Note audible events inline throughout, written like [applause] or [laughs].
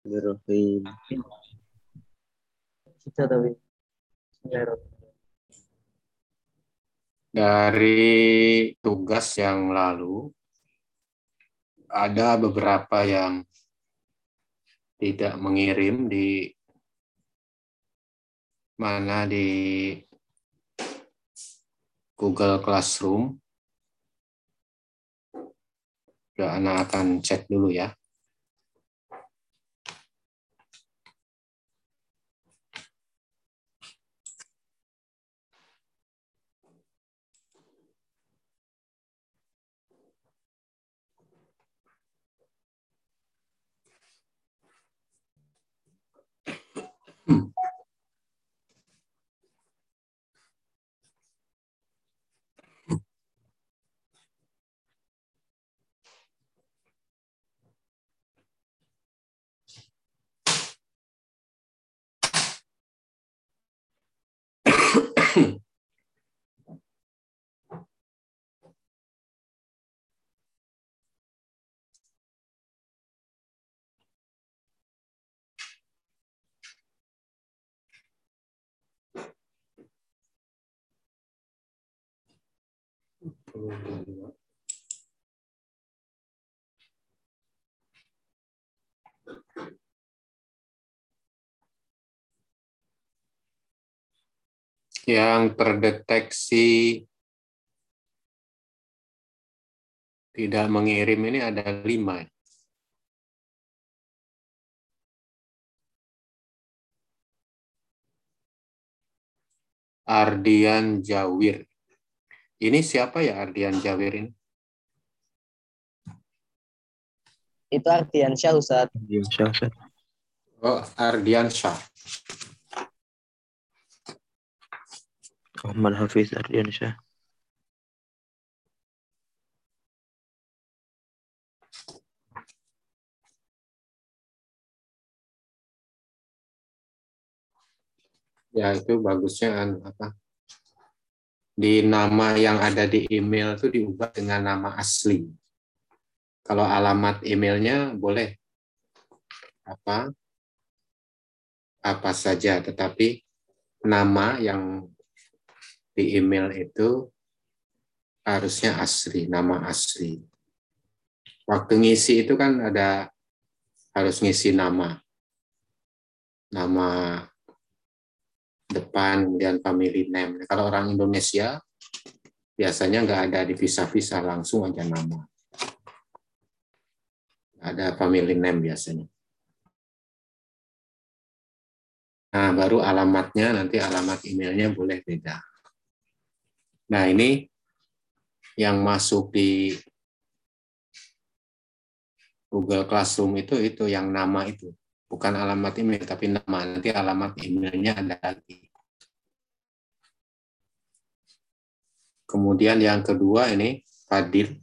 Bismillahirrahmanirrahim. Kita tapi. Bismillahirrahmanirrahim. Dari tugas yang lalu, ada beberapa yang tidak mengirim di mana di Google Classroom. Ya, Anak akan cek dulu ya. 嗯。Yang terdeteksi tidak mengirim ini ada lima. Ardian Jawir. Ini siapa ya Ardian Jawir ini? Itu artian Syah Ustaz. Ya, Syah, Ustaz. Oh, Ardian Syah. Muhammad Hafiz Ardian Syah. Ya, itu bagusnya anu, apa? Di nama yang ada di email itu diubah dengan nama asli. Kalau alamat emailnya boleh apa apa saja, tetapi nama yang di email itu harusnya asli, nama asli. Waktu ngisi itu kan ada harus ngisi nama. Nama depan, kemudian family name. Kalau orang Indonesia, biasanya nggak ada dipisah-pisah, langsung aja nama. Ada family name biasanya. Nah, baru alamatnya, nanti alamat emailnya boleh beda. Nah, ini yang masuk di Google Classroom itu, itu yang nama itu bukan alamat email tapi nama nanti alamat emailnya ada lagi. Kemudian yang kedua ini Fadil.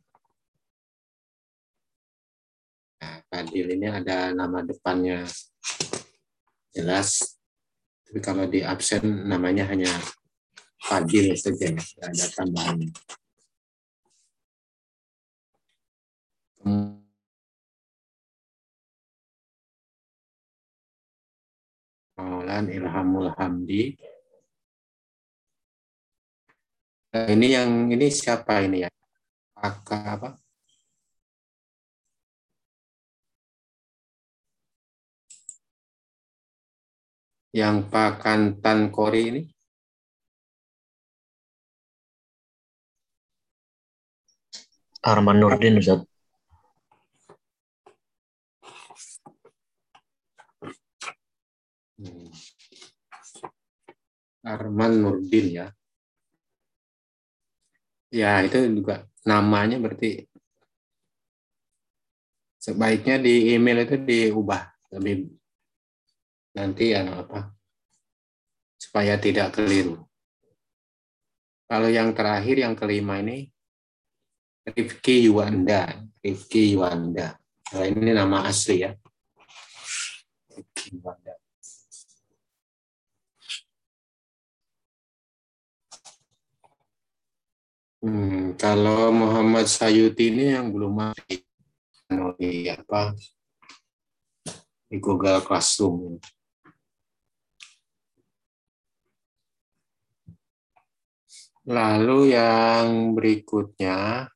Nah, Fadil ini ada nama depannya jelas. Tapi kalau di absen namanya hanya Fadil saja, tidak ada tambahannya. Maulan Ilhamul Hamdi. Nah, ini yang ini siapa ini ya? Pakar apa? Yang Pakantan Kori ini? Arman Nurdin Ustaz. Hmm. Arman Nurdin ya. Ya, itu juga namanya berarti sebaiknya di email itu diubah lebih nanti ya apa supaya tidak keliru. Kalau yang terakhir yang kelima ini Rifki Yuwanda, Rifki Yuwanda. Nah, ini nama asli ya. Rifki Yuwanda. Hmm, kalau Muhammad Sayuti ini yang belum mati, di apa di Google Classroom. Lalu yang berikutnya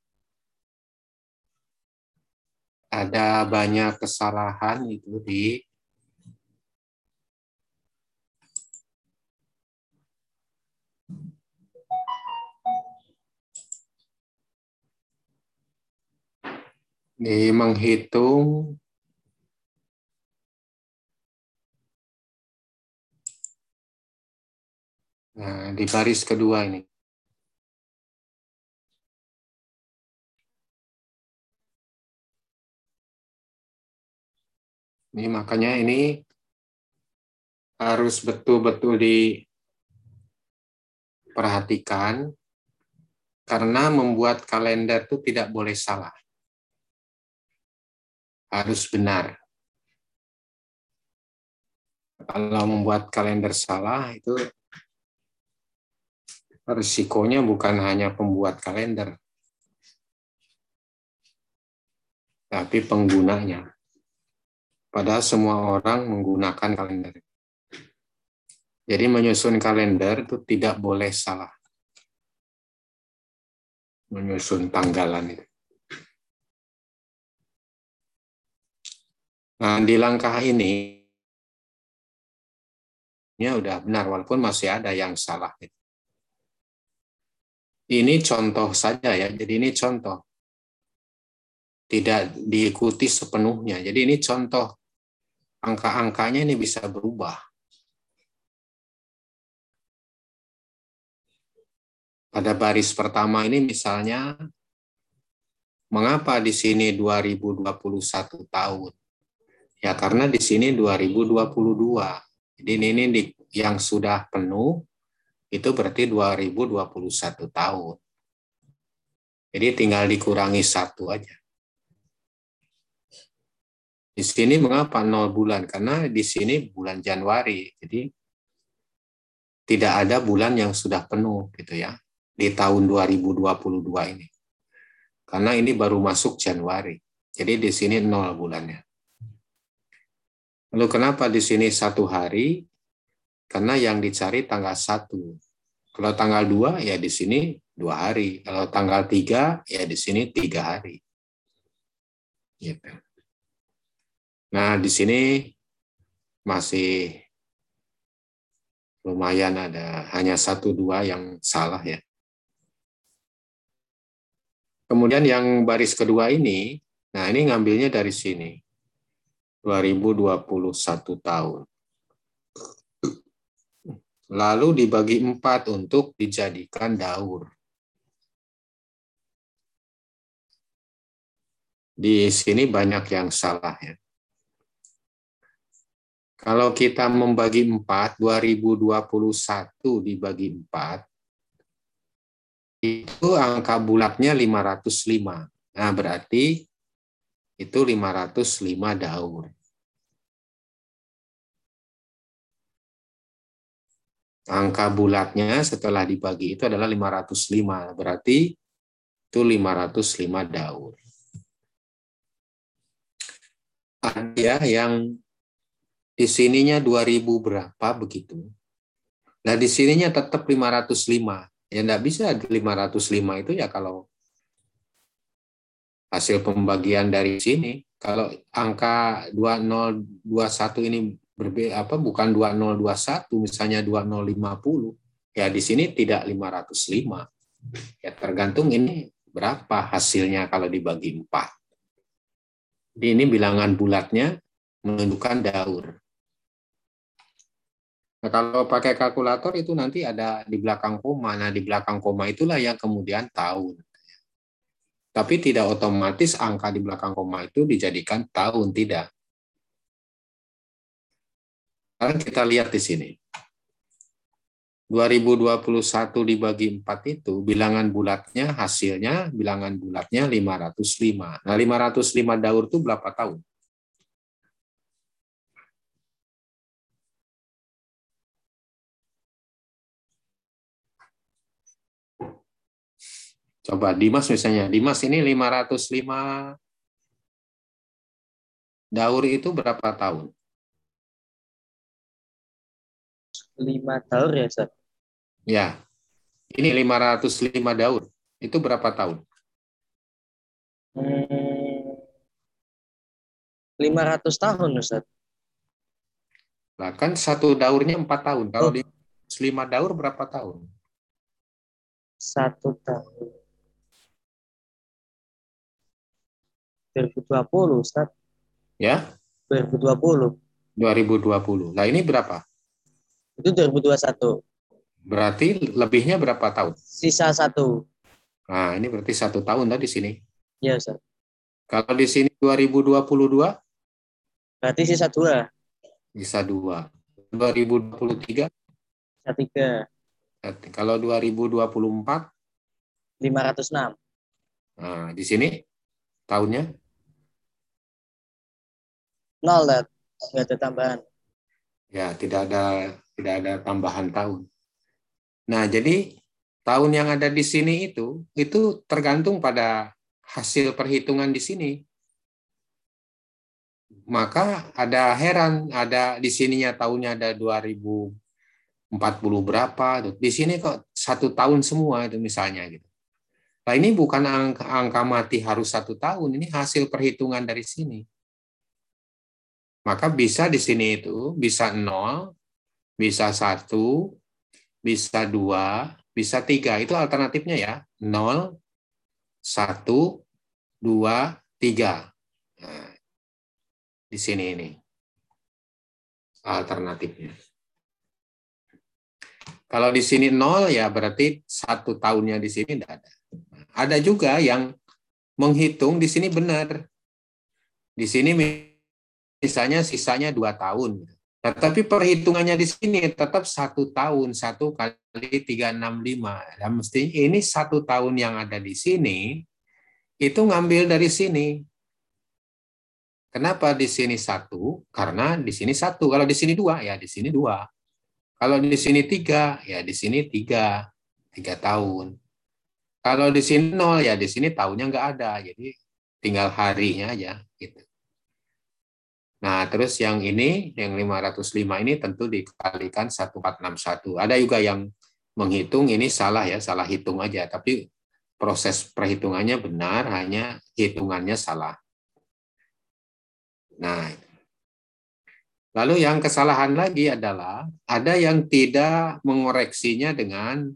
ada banyak kesalahan itu di di menghitung Nah, di baris kedua ini. Ini makanya ini harus betul-betul diperhatikan karena membuat kalender itu tidak boleh salah. Harus benar. Kalau membuat kalender salah itu risikonya bukan hanya pembuat kalender, tapi penggunanya. Padahal semua orang menggunakan kalender. Jadi menyusun kalender itu tidak boleh salah. Menyusun tanggalan itu. Nah, di langkah ini, ini udah benar, walaupun masih ada yang salah. Ini contoh saja ya, jadi ini contoh. Tidak diikuti sepenuhnya. Jadi ini contoh angka-angkanya ini bisa berubah. Pada baris pertama ini misalnya, mengapa di sini 2021 tahun? Ya karena di sini 2022. Jadi ini, yang sudah penuh, itu berarti 2021 tahun. Jadi tinggal dikurangi satu aja. Di sini mengapa nol bulan? Karena di sini bulan Januari, jadi tidak ada bulan yang sudah penuh gitu ya di tahun 2022 ini. Karena ini baru masuk Januari. Jadi di sini nol bulannya. Lalu kenapa di sini satu hari? Karena yang dicari tanggal satu. Kalau tanggal dua ya di sini dua hari. Kalau tanggal tiga ya di sini tiga hari. Gitu. Nah, di sini masih lumayan ada hanya satu dua yang salah ya. Kemudian yang baris kedua ini, nah ini ngambilnya dari sini. 2021 tahun. Lalu dibagi empat untuk dijadikan daur. Di sini banyak yang salah ya. Kalau kita membagi 4, 2021 dibagi 4, itu angka bulatnya 505. Nah, berarti itu 505 daur. Angka bulatnya setelah dibagi itu adalah 505. Berarti itu 505 daur. Ada yang di sininya 2000 berapa begitu. Nah, di sininya tetap 505. Ya enggak bisa 505 itu ya kalau hasil pembagian dari sini. Kalau angka 2021 ini berbeda apa bukan 2021 misalnya 2050 ya di sini tidak 505. Ya tergantung ini berapa hasilnya kalau dibagi 4. Ini bilangan bulatnya menunjukkan daur. Nah, kalau pakai kalkulator itu nanti ada di belakang koma. Nah, di belakang koma itulah yang kemudian tahun. Tapi tidak otomatis angka di belakang koma itu dijadikan tahun, tidak. Sekarang kita lihat di sini. 2021 dibagi 4 itu bilangan bulatnya hasilnya bilangan bulatnya 505. Nah, 505 daur itu berapa tahun? Coba Dimas misalnya, Dimas ini 505 Daur itu berapa tahun? 5 daur ya, Sir? Ya. Ini 505 daur. Itu berapa tahun? Hmm, 500 tahun, Ustaz. Nah, kan satu daurnya 4 tahun. Kalau oh. di 5 daur berapa tahun? Satu tahun. 2020 Ustaz. Ya, 2020. 2020. Nah ini berapa? Itu 2021. Berarti lebihnya berapa tahun? Sisa satu. Nah ini berarti satu tahun tadi sini. Ya Ustaz. Kalau di sini 2022 Berarti sisa dua. bisa dua. 2023 Sisa tiga. kalau 2024 506. nah, di sini tahunnya Nol, Dad. Nggak ada tambahan. ya tidak ada tidak ada tambahan tahun. Nah, jadi tahun yang ada di sini itu itu tergantung pada hasil perhitungan di sini. Maka ada heran, ada di sininya tahunnya ada 2040 berapa, tuh. di sini kok satu tahun semua itu misalnya gitu. Nah ini bukan angka, angka mati harus satu tahun, ini hasil perhitungan dari sini. Maka bisa di sini itu bisa nol, bisa satu, bisa dua, bisa tiga. Itu alternatifnya ya. Nol, satu, dua, tiga. Nah, di sini ini alternatifnya. Kalau di sini nol ya berarti satu tahunnya di sini tidak ada. Ada juga yang menghitung di sini benar. Di sini misalnya sisanya dua tahun. Tetapi perhitungannya di sini tetap satu tahun, satu kali tiga enam lima. Dan mesti ini satu tahun yang ada di sini, itu ngambil dari sini. Kenapa di sini satu? Karena di sini satu. Kalau di sini dua, ya di sini dua. Kalau di sini tiga, ya di sini tiga. Tiga tahun. Kalau di sini nol, ya di sini tahunnya nggak ada. Jadi tinggal harinya aja. Nah, terus yang ini, yang 505 ini tentu dikalikan 1461. Ada juga yang menghitung ini salah ya, salah hitung aja. Tapi proses perhitungannya benar, hanya hitungannya salah. Nah, lalu yang kesalahan lagi adalah ada yang tidak mengoreksinya dengan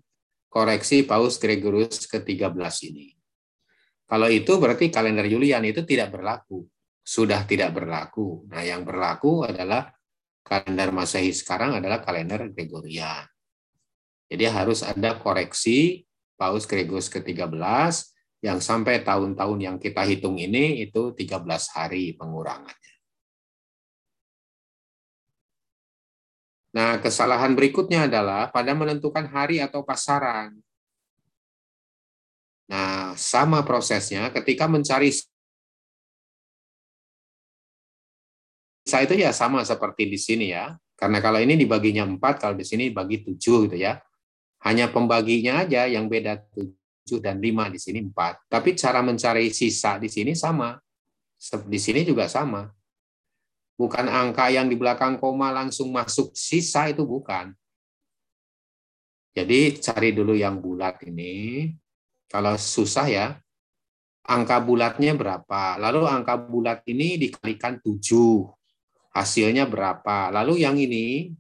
koreksi Paus Gregorius ke-13 ini. Kalau itu berarti kalender Julian itu tidak berlaku, sudah tidak berlaku. Nah, yang berlaku adalah kalender Masehi sekarang adalah kalender Gregorian. Jadi harus ada koreksi Paus Gregorius ke-13 yang sampai tahun-tahun yang kita hitung ini itu 13 hari pengurangannya. Nah, kesalahan berikutnya adalah pada menentukan hari atau pasaran. Nah, sama prosesnya ketika mencari sisa itu ya sama seperti di sini ya. Karena kalau ini dibaginya empat, kalau di sini bagi tujuh gitu ya. Hanya pembaginya aja yang beda tujuh dan lima di sini empat. Tapi cara mencari sisa di sini sama. Di sini juga sama. Bukan angka yang di belakang koma langsung masuk sisa itu bukan. Jadi cari dulu yang bulat ini. Kalau susah ya, angka bulatnya berapa? Lalu angka bulat ini dikalikan 7. Hasilnya berapa? Lalu yang ini,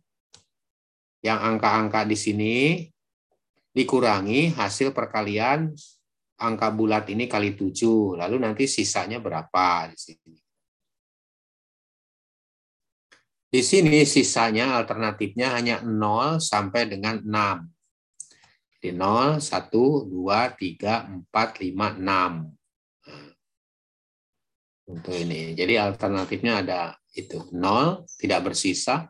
yang angka-angka di sini, dikurangi hasil perkalian angka bulat ini kali 7. Lalu nanti sisanya berapa di sini. Di sini sisanya alternatifnya hanya 0 sampai dengan 6. Jadi 0, 1, 2, 3, 4, 5, 6. Untuk ini. Jadi alternatifnya ada itu 0, tidak bersisa.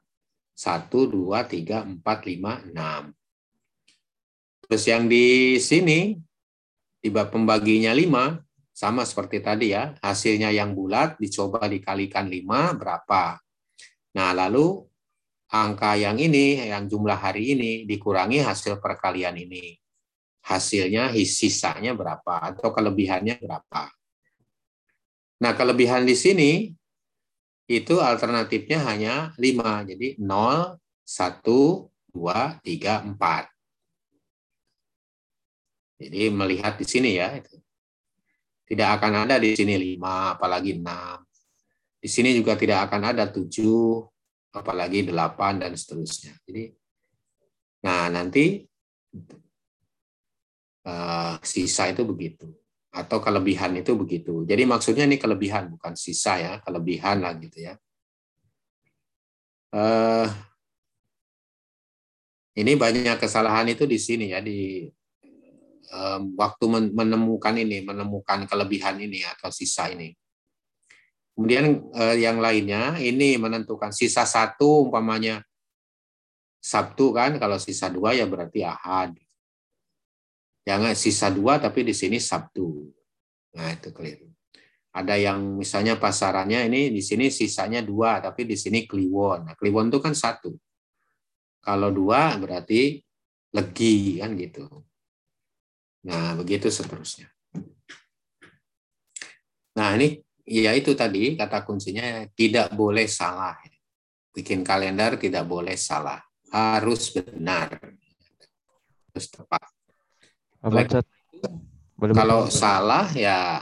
1, 2, 3, 4, 5, 6. Terus yang di sini, di bab pembaginya 5, sama seperti tadi ya. Hasilnya yang bulat dicoba dikalikan 5, berapa? Nah, lalu angka yang ini, yang jumlah hari ini, dikurangi hasil perkalian ini. Hasilnya, sisanya berapa, atau kelebihannya berapa. Nah, kelebihan di sini, itu alternatifnya hanya 5. Jadi 0, 1, dua, tiga, empat. Jadi melihat di sini ya, itu. tidak akan ada di sini lima, apalagi enam. Di sini juga tidak akan ada tujuh, apalagi delapan dan seterusnya. Jadi, nah nanti uh, sisa itu begitu, atau kelebihan itu begitu. Jadi maksudnya ini kelebihan bukan sisa ya, kelebihan lah gitu ya. Uh, ini banyak kesalahan itu di sini ya di um, waktu menemukan ini, menemukan kelebihan ini atau sisa ini. Kemudian uh, yang lainnya ini menentukan sisa satu umpamanya Sabtu kan, kalau sisa dua ya berarti Ahad. Jangan sisa dua tapi di sini Sabtu. Nah itu keliru. Ada yang misalnya pasarannya ini di sini sisanya dua tapi di sini Kliwon. Nah, Kliwon itu kan satu. Kalau dua berarti legi kan gitu. Nah, begitu seterusnya. Nah, ini ya itu tadi kata kuncinya tidak boleh salah. Bikin kalender tidak boleh salah. Harus benar. Harus tepat. Kalau salah ya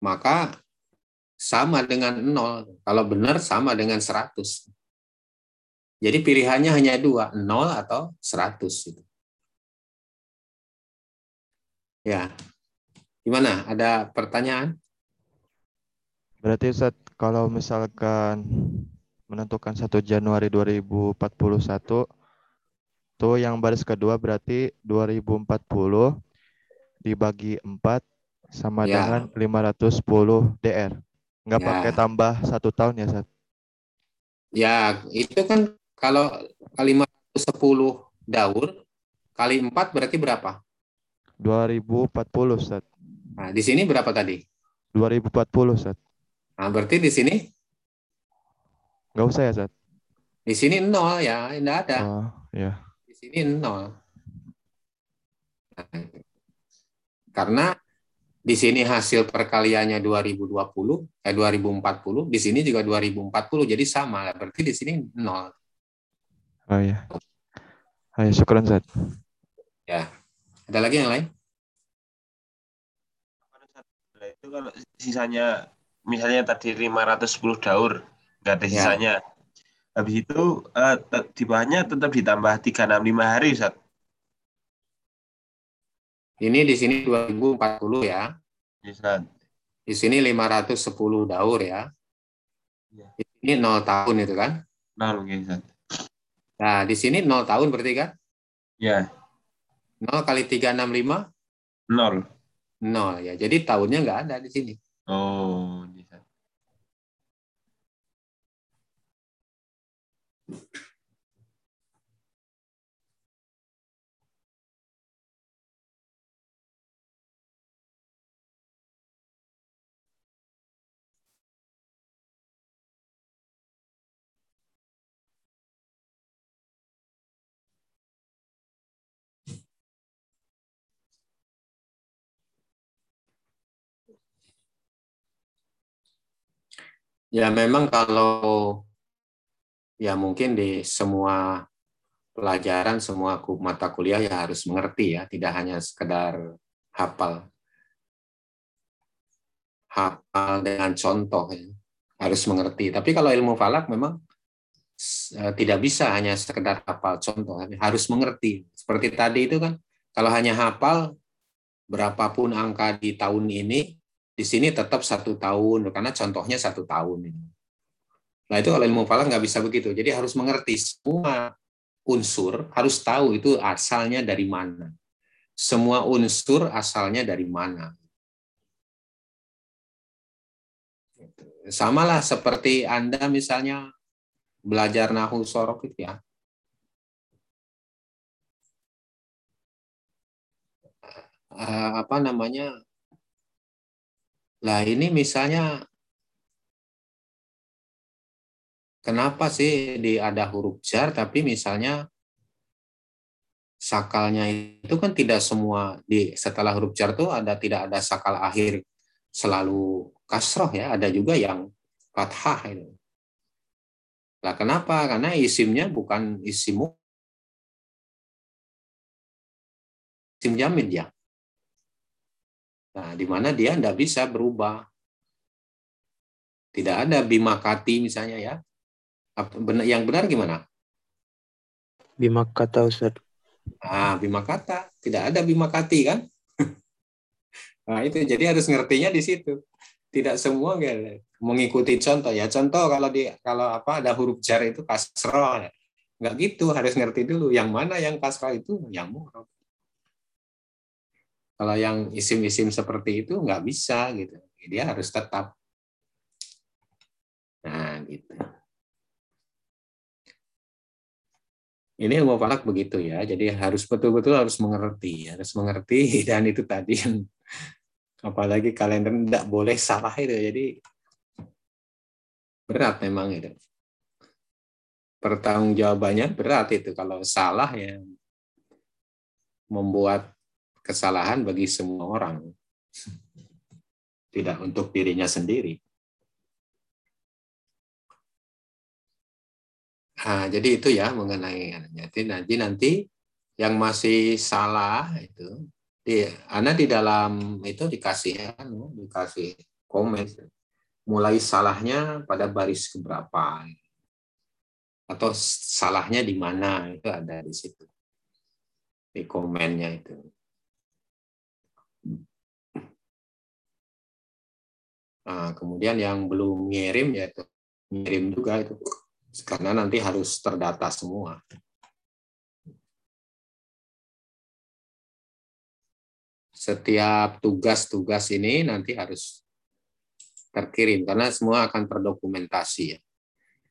maka sama dengan nol. Kalau benar sama dengan 100. Jadi pilihannya hanya dua, nol atau 100. Gitu. Ya. Gimana? Ada pertanyaan? Berarti Ustaz, kalau misalkan menentukan 1 Januari 2041 tuh yang baris kedua berarti 2040 dibagi 4 sama ya. dengan 510 DR. Nggak ya. pakai tambah satu tahun ya, Ustaz? Ya, itu kan kalau 510 daur kali 4 berarti berapa? 2040, Ustaz. Nah, di sini berapa tadi? 2040, Ustaz. Nah, berarti di sini? Nggak usah ya, Ustaz? Di sini nol ya, tidak ada. Oh, ya. Di sini nol. Nah, karena di sini hasil perkaliannya 2020, eh 2040, di sini juga 2040, jadi sama. Berarti di sini nol. Oh iya. Ayo, syukuran, Ustaz. Ya. Ada lagi yang lain? Itu kalau sisanya misalnya tadi 510 daur, nggak ada ya. sisanya. Ya. Habis itu uh, di bawahnya tetap ditambah 365 hari, Ustaz. Ini di sini 2040 ya. Ustaz. Di sini 510 daur ya. ya. Ini 0 tahun itu kan? 0, Ustaz. Nah, di sini 0 tahun berarti kan? Ya. 0 kali 365? 0. 0 ya. Jadi tahunnya nggak ada di sini. Oh, Ya memang kalau ya mungkin di semua pelajaran, semua mata kuliah ya harus mengerti ya, tidak hanya sekedar hafal. Hafal dengan contoh ya. harus mengerti. Tapi kalau ilmu falak memang eh, tidak bisa hanya sekedar hafal contoh, harus mengerti. Seperti tadi itu kan, kalau hanya hafal berapapun angka di tahun ini, di sini tetap satu tahun karena contohnya satu tahun. Nah itu kalau ilmu falak nggak bisa begitu. Jadi harus mengerti semua unsur harus tahu itu asalnya dari mana. Semua unsur asalnya dari mana. Samalah seperti Anda misalnya belajar nahu sorok itu ya. Eh, apa namanya lah ini misalnya kenapa sih di ada huruf jar tapi misalnya sakalnya itu kan tidak semua di setelah huruf jar itu ada tidak ada sakal akhir selalu kasroh ya ada juga yang fathah itu Lah kenapa? Karena isimnya bukan isim isim jamid ya. Nah, di mana dia tidak bisa berubah. Tidak ada bimakati misalnya ya. Yang benar gimana? Bimakata Ustaz. Ah, bimakata. Tidak ada bimakati kan? [laughs] nah, itu jadi harus ngertinya di situ. Tidak semua mengikuti contoh ya. Contoh kalau di kalau apa ada huruf jar itu kasroh. Enggak gitu, harus ngerti dulu yang mana yang kasroh itu yang murah. Kalau yang isim-isim seperti itu nggak bisa gitu. Dia harus tetap. Nah, gitu. Ini ilmu falak begitu ya. Jadi harus betul-betul harus mengerti, harus mengerti [laughs] dan itu tadi yang apalagi kalender tidak boleh salah itu. Jadi berat memang itu. Pertanggungjawabannya berat itu kalau salah ya membuat kesalahan bagi semua orang. Tidak untuk dirinya sendiri. Nah, jadi itu ya mengenai jadi nanti nanti yang masih salah itu di Anda di dalam itu dikasih ya, dikasih komen mulai salahnya pada baris keberapa atau salahnya di mana itu ada di situ di komennya itu. Nah, kemudian yang belum ngirim ya ngirim juga itu karena nanti harus terdata semua. Setiap tugas-tugas ini nanti harus terkirim karena semua akan terdokumentasi ya.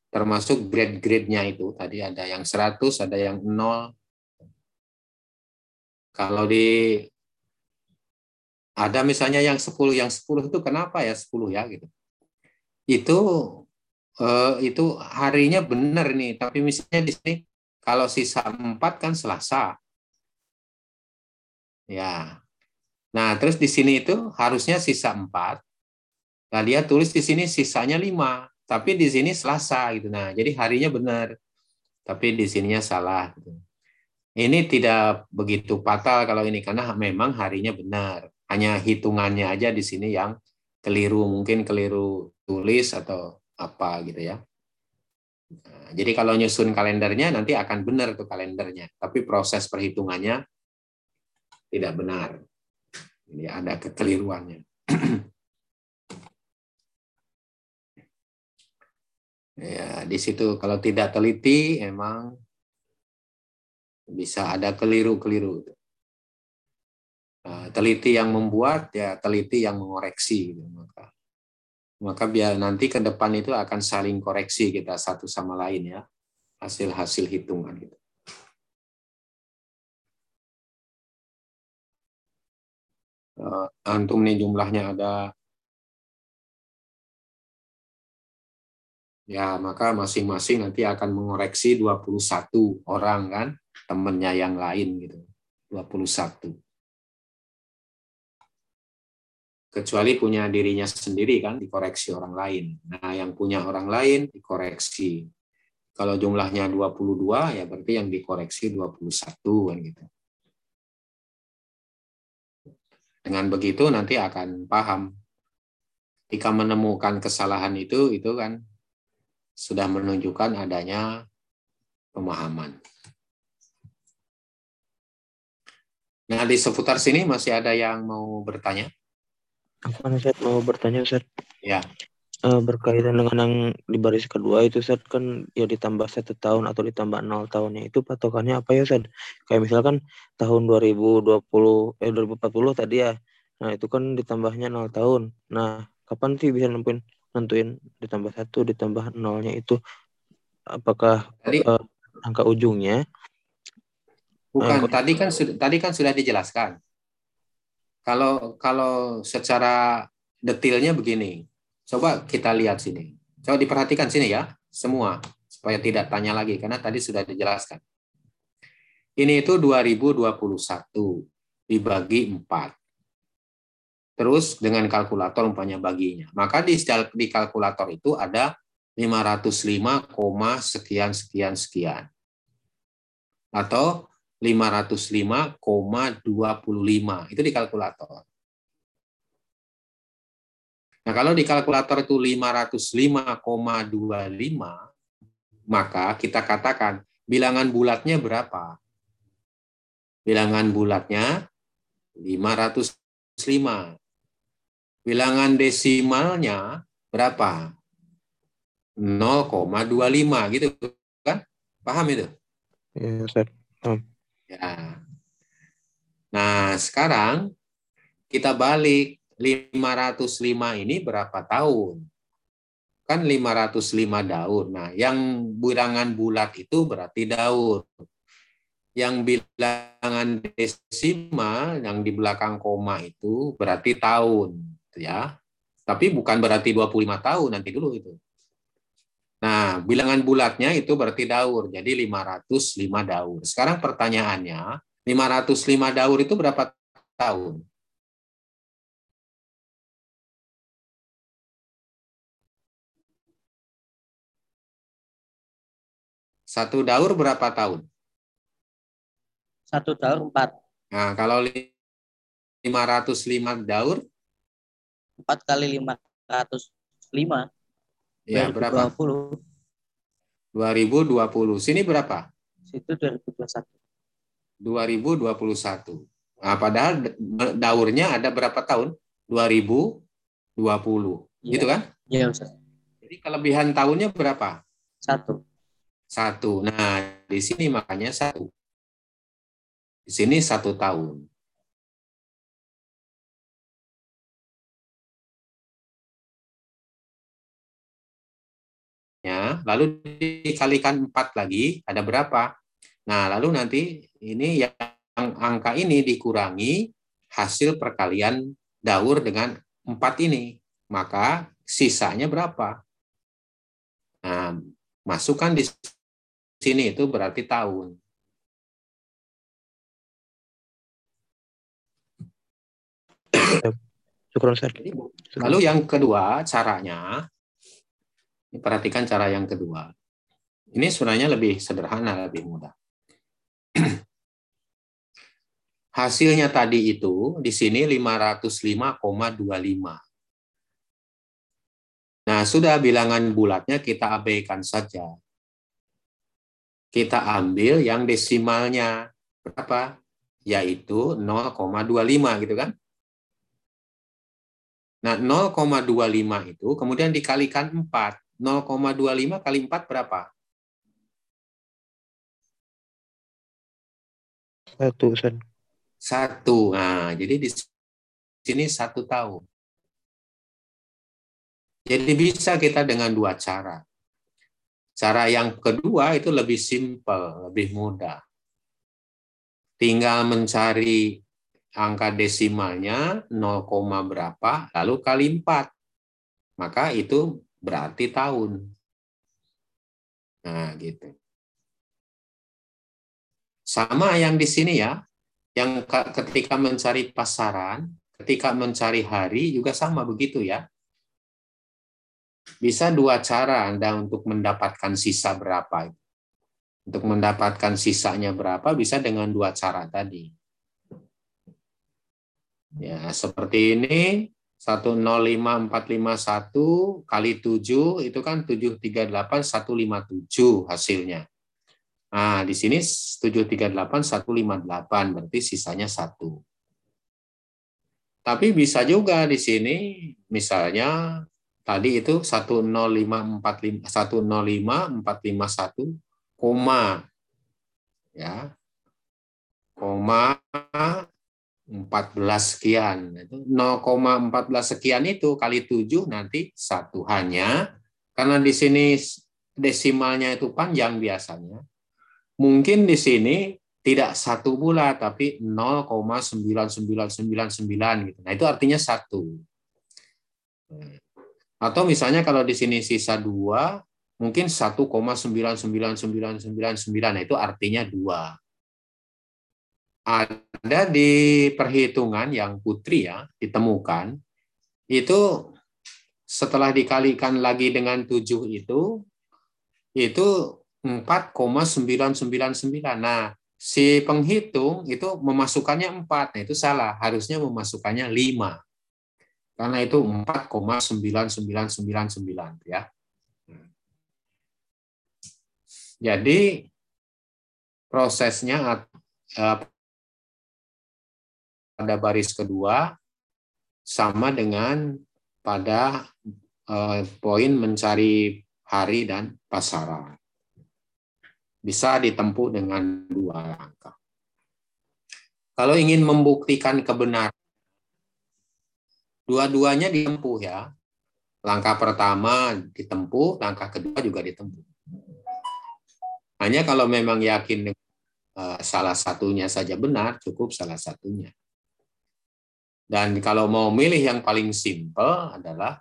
Termasuk grade-grade-nya itu tadi ada yang 100, ada yang 0. Kalau di ada misalnya yang 10, yang 10 itu kenapa ya 10 ya gitu. Itu eh, itu harinya benar nih, tapi misalnya di sini kalau sisa 4 kan Selasa. Ya. Nah, terus di sini itu harusnya sisa 4. Nah, dia tulis di sini sisanya 5, tapi di sini Selasa gitu. Nah, jadi harinya benar. Tapi di sininya salah gitu. Ini tidak begitu fatal kalau ini karena memang harinya benar hanya hitungannya aja di sini yang keliru mungkin keliru tulis atau apa gitu ya. Nah, jadi kalau nyusun kalendernya nanti akan benar tuh kalendernya tapi proses perhitungannya tidak benar. Ini ada kekeliruannya. [clears throat] Ya di situ kalau tidak teliti emang bisa ada keliru-keliru teliti yang membuat ya teliti yang mengoreksi gitu. maka maka biar nanti ke depan itu akan saling koreksi kita satu sama lain ya hasil-hasil hitungan gitu. Uh, antum nih jumlahnya ada ya maka masing-masing nanti akan mengoreksi 21 orang kan temennya yang lain gitu 21 kecuali punya dirinya sendiri kan dikoreksi orang lain. Nah, yang punya orang lain dikoreksi. Kalau jumlahnya 22 ya berarti yang dikoreksi 21 kan gitu. Dengan begitu nanti akan paham. Jika menemukan kesalahan itu itu kan sudah menunjukkan adanya pemahaman. Nah, di seputar sini masih ada yang mau bertanya? Apa Ustaz mau bertanya Ustaz? Ya. Uh, berkaitan dengan yang di baris kedua itu Ustaz kan ya ditambah satu tahun atau ditambah nol tahunnya itu patokannya apa ya Ustaz? Kayak misalkan tahun 2020 eh 2040 tadi ya. Nah, itu kan ditambahnya nol tahun. Nah, kapan sih bisa nentuin nentuin ditambah satu ditambah nolnya itu apakah tadi, uh, angka ujungnya bukan uh, tadi kan sudah tadi kan sudah dijelaskan kalau kalau secara detailnya begini, coba kita lihat sini. Coba diperhatikan sini ya, semua supaya tidak tanya lagi karena tadi sudah dijelaskan. Ini itu 2021 dibagi 4. Terus dengan kalkulator umpamanya baginya. Maka di, di kalkulator itu ada 505, sekian sekian sekian. Atau 505,25. Itu di kalkulator. Nah, kalau di kalkulator itu 505,25, maka kita katakan bilangan bulatnya berapa? Bilangan bulatnya 505. Bilangan desimalnya berapa? 0,25 gitu kan? Paham itu? Ya, Ustaz. Ya. Nah, sekarang kita balik 505 ini berapa tahun? Kan 505 daun. Nah, yang bilangan bulat itu berarti daun. Yang bilangan desimal yang di belakang koma itu berarti tahun, ya. Tapi bukan berarti 25 tahun nanti dulu itu. Nah, bilangan bulatnya itu berarti daur. Jadi 505 daur. Sekarang pertanyaannya, 505 daur itu berapa tahun? Satu daur berapa tahun? Satu daur empat. Nah, kalau 505 daur? Empat kali 505. Ya, berapa? 2020. Sini berapa? Situ 2021. 2021. Nah, padahal daurnya ada berapa tahun? 2020. Ya. Gitu kan? Iya, Ustaz. Jadi kelebihan tahunnya berapa? Satu. Satu. Nah, di sini makanya satu. Di sini satu tahun. Ya, lalu dikalikan empat lagi, ada berapa? Nah, lalu nanti ini yang angka ini dikurangi hasil perkalian daur dengan empat ini. Maka sisanya berapa? Nah, masukkan di sini itu berarti tahun. Lalu yang kedua caranya, perhatikan cara yang kedua. Ini sebenarnya lebih sederhana, lebih mudah. [clears throat] Hasilnya tadi itu di sini 505,25. Nah, sudah bilangan bulatnya kita abaikan saja kita ambil yang desimalnya berapa? Yaitu 0,25 gitu kan. Nah, 0,25 itu kemudian dikalikan 4. 0,25 kali 4 berapa? Satu, Ustaz. Satu. Nah, jadi di sini satu tahun. Jadi bisa kita dengan dua cara. Cara yang kedua itu lebih simpel, lebih mudah. Tinggal mencari angka desimalnya 0, berapa, lalu kali 4. Maka itu berarti tahun. Nah, gitu. Sama yang di sini ya, yang ketika mencari pasaran, ketika mencari hari juga sama begitu ya. Bisa dua cara Anda untuk mendapatkan sisa berapa. Untuk mendapatkan sisanya berapa bisa dengan dua cara tadi. Ya, seperti ini 105451 kali 7 itu kan 738 157 hasilnya. Nah, di sini 738 158 berarti sisanya 1. Tapi bisa juga di sini misalnya tadi itu 10545 105451 koma ya koma 14 sekian. Itu 0,14 sekian itu kali 7 nanti satu hanya. Karena di sini desimalnya itu panjang biasanya. Mungkin di sini tidak satu bulat tapi 0,9999 gitu. Nah itu artinya satu. Atau misalnya kalau di sini sisa dua, mungkin 1,99999 nah itu artinya dua. Ada di perhitungan yang putri ya ditemukan itu setelah dikalikan lagi dengan 7 itu, itu 4,999. Nah, si penghitung itu memasukkannya 4. Nah, itu salah. Harusnya memasukkannya 5. Karena itu 4,9999 ya. Jadi prosesnya eh, pada baris kedua sama dengan pada eh, poin mencari hari dan pasaran. Bisa ditempuh dengan dua langkah. Kalau ingin membuktikan kebenaran, dua-duanya ditempuh ya. Langkah pertama ditempuh, langkah kedua juga ditempuh. Hanya kalau memang yakin uh, salah satunya saja benar, cukup salah satunya. Dan kalau mau milih yang paling simpel adalah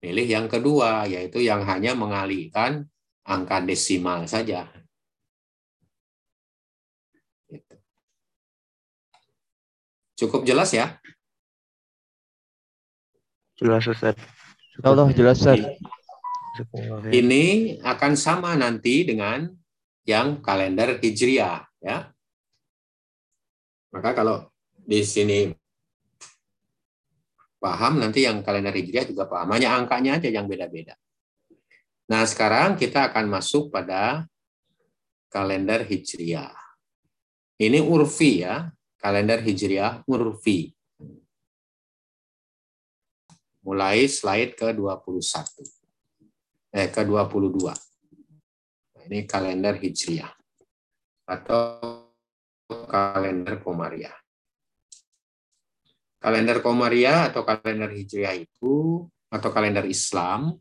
milih yang kedua, yaitu yang hanya mengalihkan angka desimal saja. Gitu. Cukup jelas ya? Jelas Ustaz. Allah jelas Ustaz. Ini akan sama nanti dengan yang kalender Hijriah ya. Maka kalau di sini paham nanti yang kalender Hijriah juga paham. Hanya angkanya aja yang beda-beda. Nah, sekarang kita akan masuk pada kalender Hijriah. Ini urfi ya, kalender Hijriah urfi. Mulai slide ke-21. Eh, ke-22 ini kalender Hijriah atau kalender Komariah. Kalender Komariah atau kalender Hijriah itu atau kalender Islam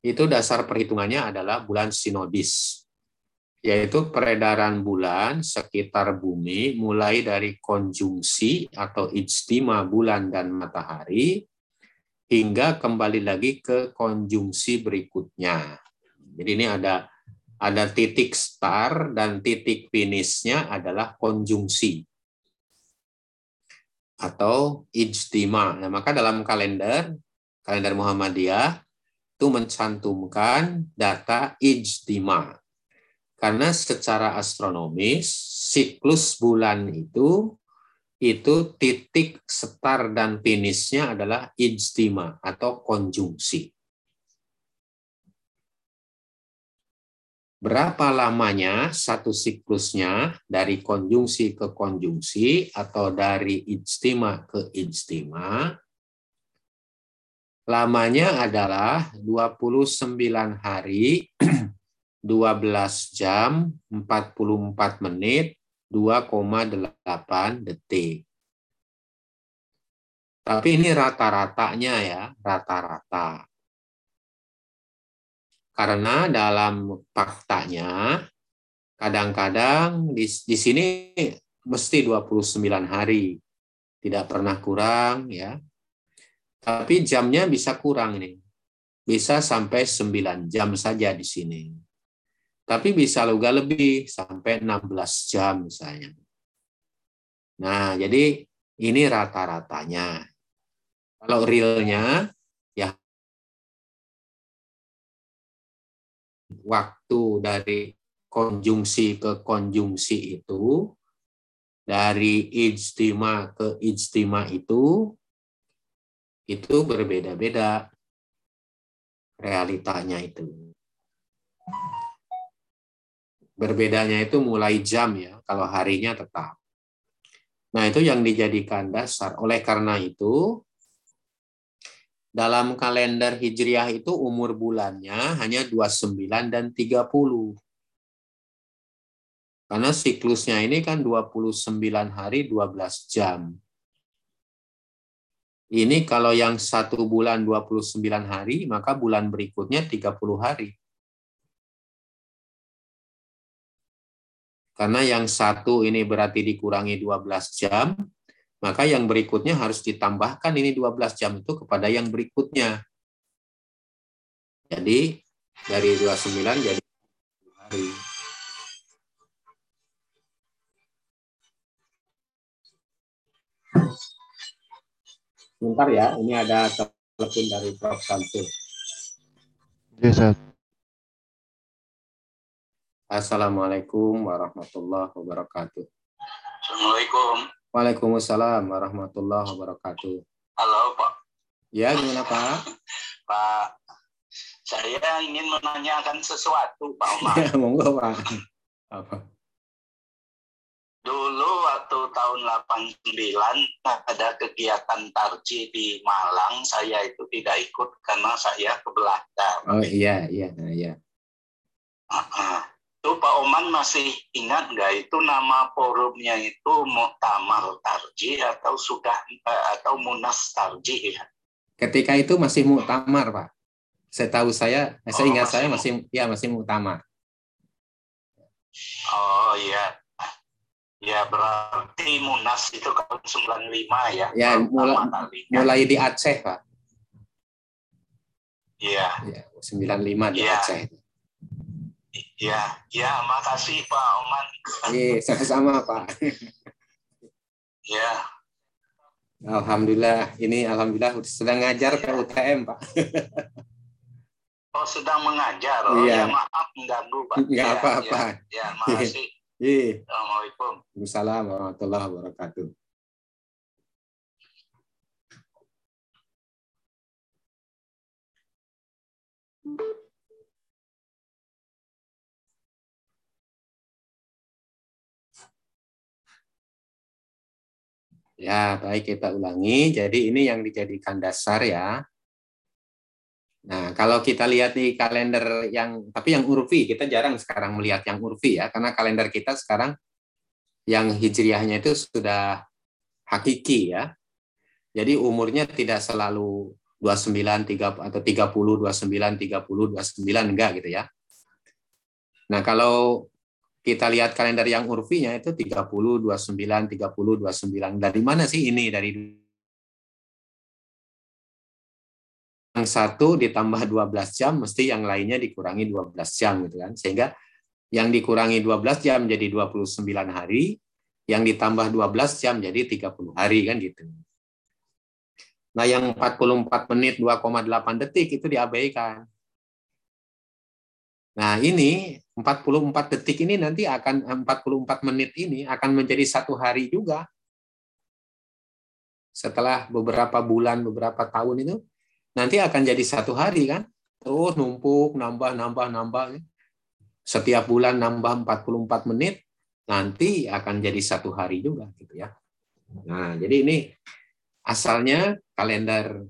itu dasar perhitungannya adalah bulan sinodis, yaitu peredaran bulan sekitar bumi mulai dari konjungsi atau ijtima bulan dan matahari hingga kembali lagi ke konjungsi berikutnya. Jadi ini ada ada titik start dan titik finishnya adalah konjungsi atau ijtima. Nah, maka dalam kalender kalender Muhammadiyah itu mencantumkan data ijtima. Karena secara astronomis siklus bulan itu itu titik start dan finishnya adalah ijtima atau konjungsi. Berapa lamanya satu siklusnya dari konjungsi ke konjungsi atau dari ijtima ke ijtima lamanya adalah 29 hari [clears throat] 12 jam 44 menit 2,8 detik. Tapi ini rata-ratanya ya rata-rata karena dalam faktanya kadang-kadang di, di sini mesti 29 hari. Tidak pernah kurang ya. Tapi jamnya bisa kurang nih. Bisa sampai 9 jam saja di sini. Tapi bisa juga lebih sampai 16 jam misalnya. Nah, jadi ini rata-ratanya. Kalau realnya waktu dari konjungsi ke konjungsi itu, dari ijtima ke ijtima itu, itu berbeda-beda realitanya itu. Berbedanya itu mulai jam ya, kalau harinya tetap. Nah itu yang dijadikan dasar. Oleh karena itu, dalam kalender Hijriah itu umur bulannya hanya 29 dan 30. Karena siklusnya ini kan 29 hari 12 jam. Ini kalau yang satu bulan 29 hari, maka bulan berikutnya 30 hari. Karena yang satu ini berarti dikurangi 12 jam, maka yang berikutnya harus ditambahkan ini 12 jam itu kepada yang berikutnya. Jadi dari 29 jadi hari. Sebentar ya, ini ada telepon dari Prof. Samsul. Iya, Ustaz. Assalamualaikum warahmatullahi wabarakatuh. Assalamualaikum. Waalaikumsalam warahmatullahi wabarakatuh. Halo Pak. Ya, gimana Pak? Pak, saya ingin menanyakan sesuatu Pak Umar. Ya, monggo Pak. Apa? Dulu waktu tahun 89 ada kegiatan tarji di Malang, saya itu tidak ikut karena saya ke Belanda. Oh iya, iya, iya. Ah, Itu Pak Oman masih ingat nggak itu nama forumnya itu Muktamar Tarji atau sudah eh, atau Munas Tarji ya? Ketika itu masih muktamar, Pak. Saya, saya Oh, ingat masih saya mu- masih ya masih muktamar. Oh iya. Ya berarti Munas itu tahun 95 ya. Ya, mulai- kalinya. Mulai di Aceh, Pak. Iya, Ya, 95 di Iya. Aceh. Iya, iya, makasih Pak Oman. Iya, sama-sama, Pak. Ya, Alhamdulillah, ini alhamdulillah sedang ngajar PUTM, Pak. oh sedang mengajar. Oh Iya. ya maaf mengganggu Pak. Nggak Ya, apa-apa. Ya, ya, makasih. Iya. Assalamualaikum. Waalaikumsalam warahmatullahi wabarakatuh. Ya, baik kita ulangi. Jadi ini yang dijadikan dasar ya. Nah, kalau kita lihat di kalender yang tapi yang urfi, kita jarang sekarang melihat yang urfi ya, karena kalender kita sekarang yang hijriahnya itu sudah hakiki ya. Jadi umurnya tidak selalu 29 30 atau 30 29 30 29 enggak gitu ya. Nah, kalau kita lihat kalender yang urfinya itu 30 29 30 29. Dari mana sih ini dari yang satu ditambah 12 jam mesti yang lainnya dikurangi 12 jam gitu kan. Sehingga yang dikurangi 12 jam jadi 29 hari, yang ditambah 12 jam jadi 30 hari kan gitu. Nah, yang 44 menit 2,8 detik itu diabaikan. Nah, ini 44 detik ini nanti akan 44 menit ini akan menjadi satu hari juga. Setelah beberapa bulan, beberapa tahun itu nanti akan jadi satu hari kan. Terus numpuk, nambah, nambah, nambah. Setiap bulan nambah 44 menit, nanti akan jadi satu hari juga gitu ya. Nah, jadi ini asalnya kalender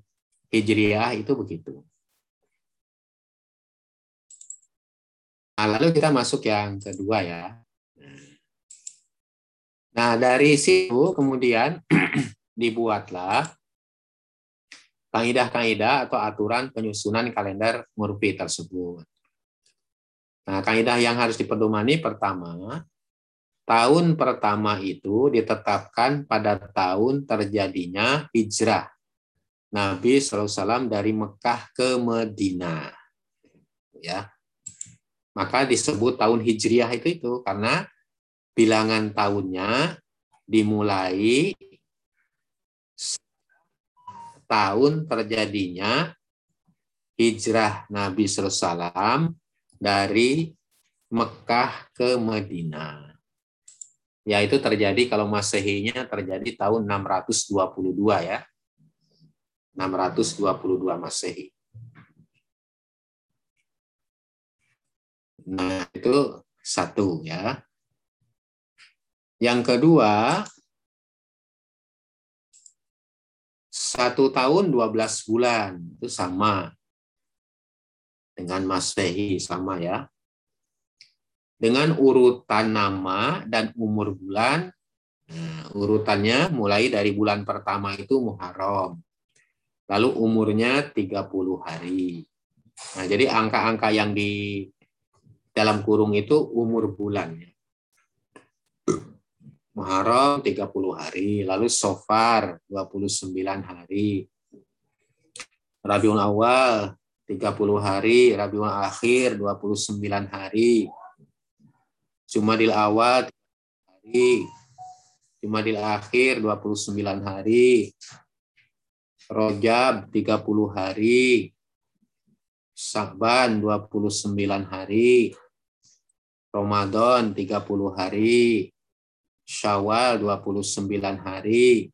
Hijriah itu begitu. Lalu kita masuk yang kedua ya. Nah, dari situ kemudian [clears throat] dibuatlah kaidah-kaidah atau aturan penyusunan kalender murfi tersebut. Nah, kaidah yang harus dipedomani pertama, tahun pertama itu ditetapkan pada tahun terjadinya hijrah Nabi SAW dari Mekah ke Medina. Ya, maka disebut tahun hijriah itu itu karena bilangan tahunnya dimulai tahun terjadinya hijrah Nabi SAW dari Mekah ke Medina. Yaitu terjadi kalau Masehinya terjadi tahun 622 ya. 622 Masehi. Nah, itu satu ya. Yang kedua, satu tahun 12 bulan itu sama dengan Masehi sama ya. Dengan urutan nama dan umur bulan, nah, urutannya mulai dari bulan pertama itu Muharram. Lalu umurnya 30 hari. Nah, jadi angka-angka yang di dalam kurung itu umur bulan. Muharram 30 hari, lalu Sofar 29 hari. Rabiul Awal 30 hari, Rabiul Akhir 29 hari. Jumadil Awal hari, Jumadil Akhir 29 hari. Rojab 30 hari. Sakban 29 hari. Ramadan 30 hari. Syawal 29 hari.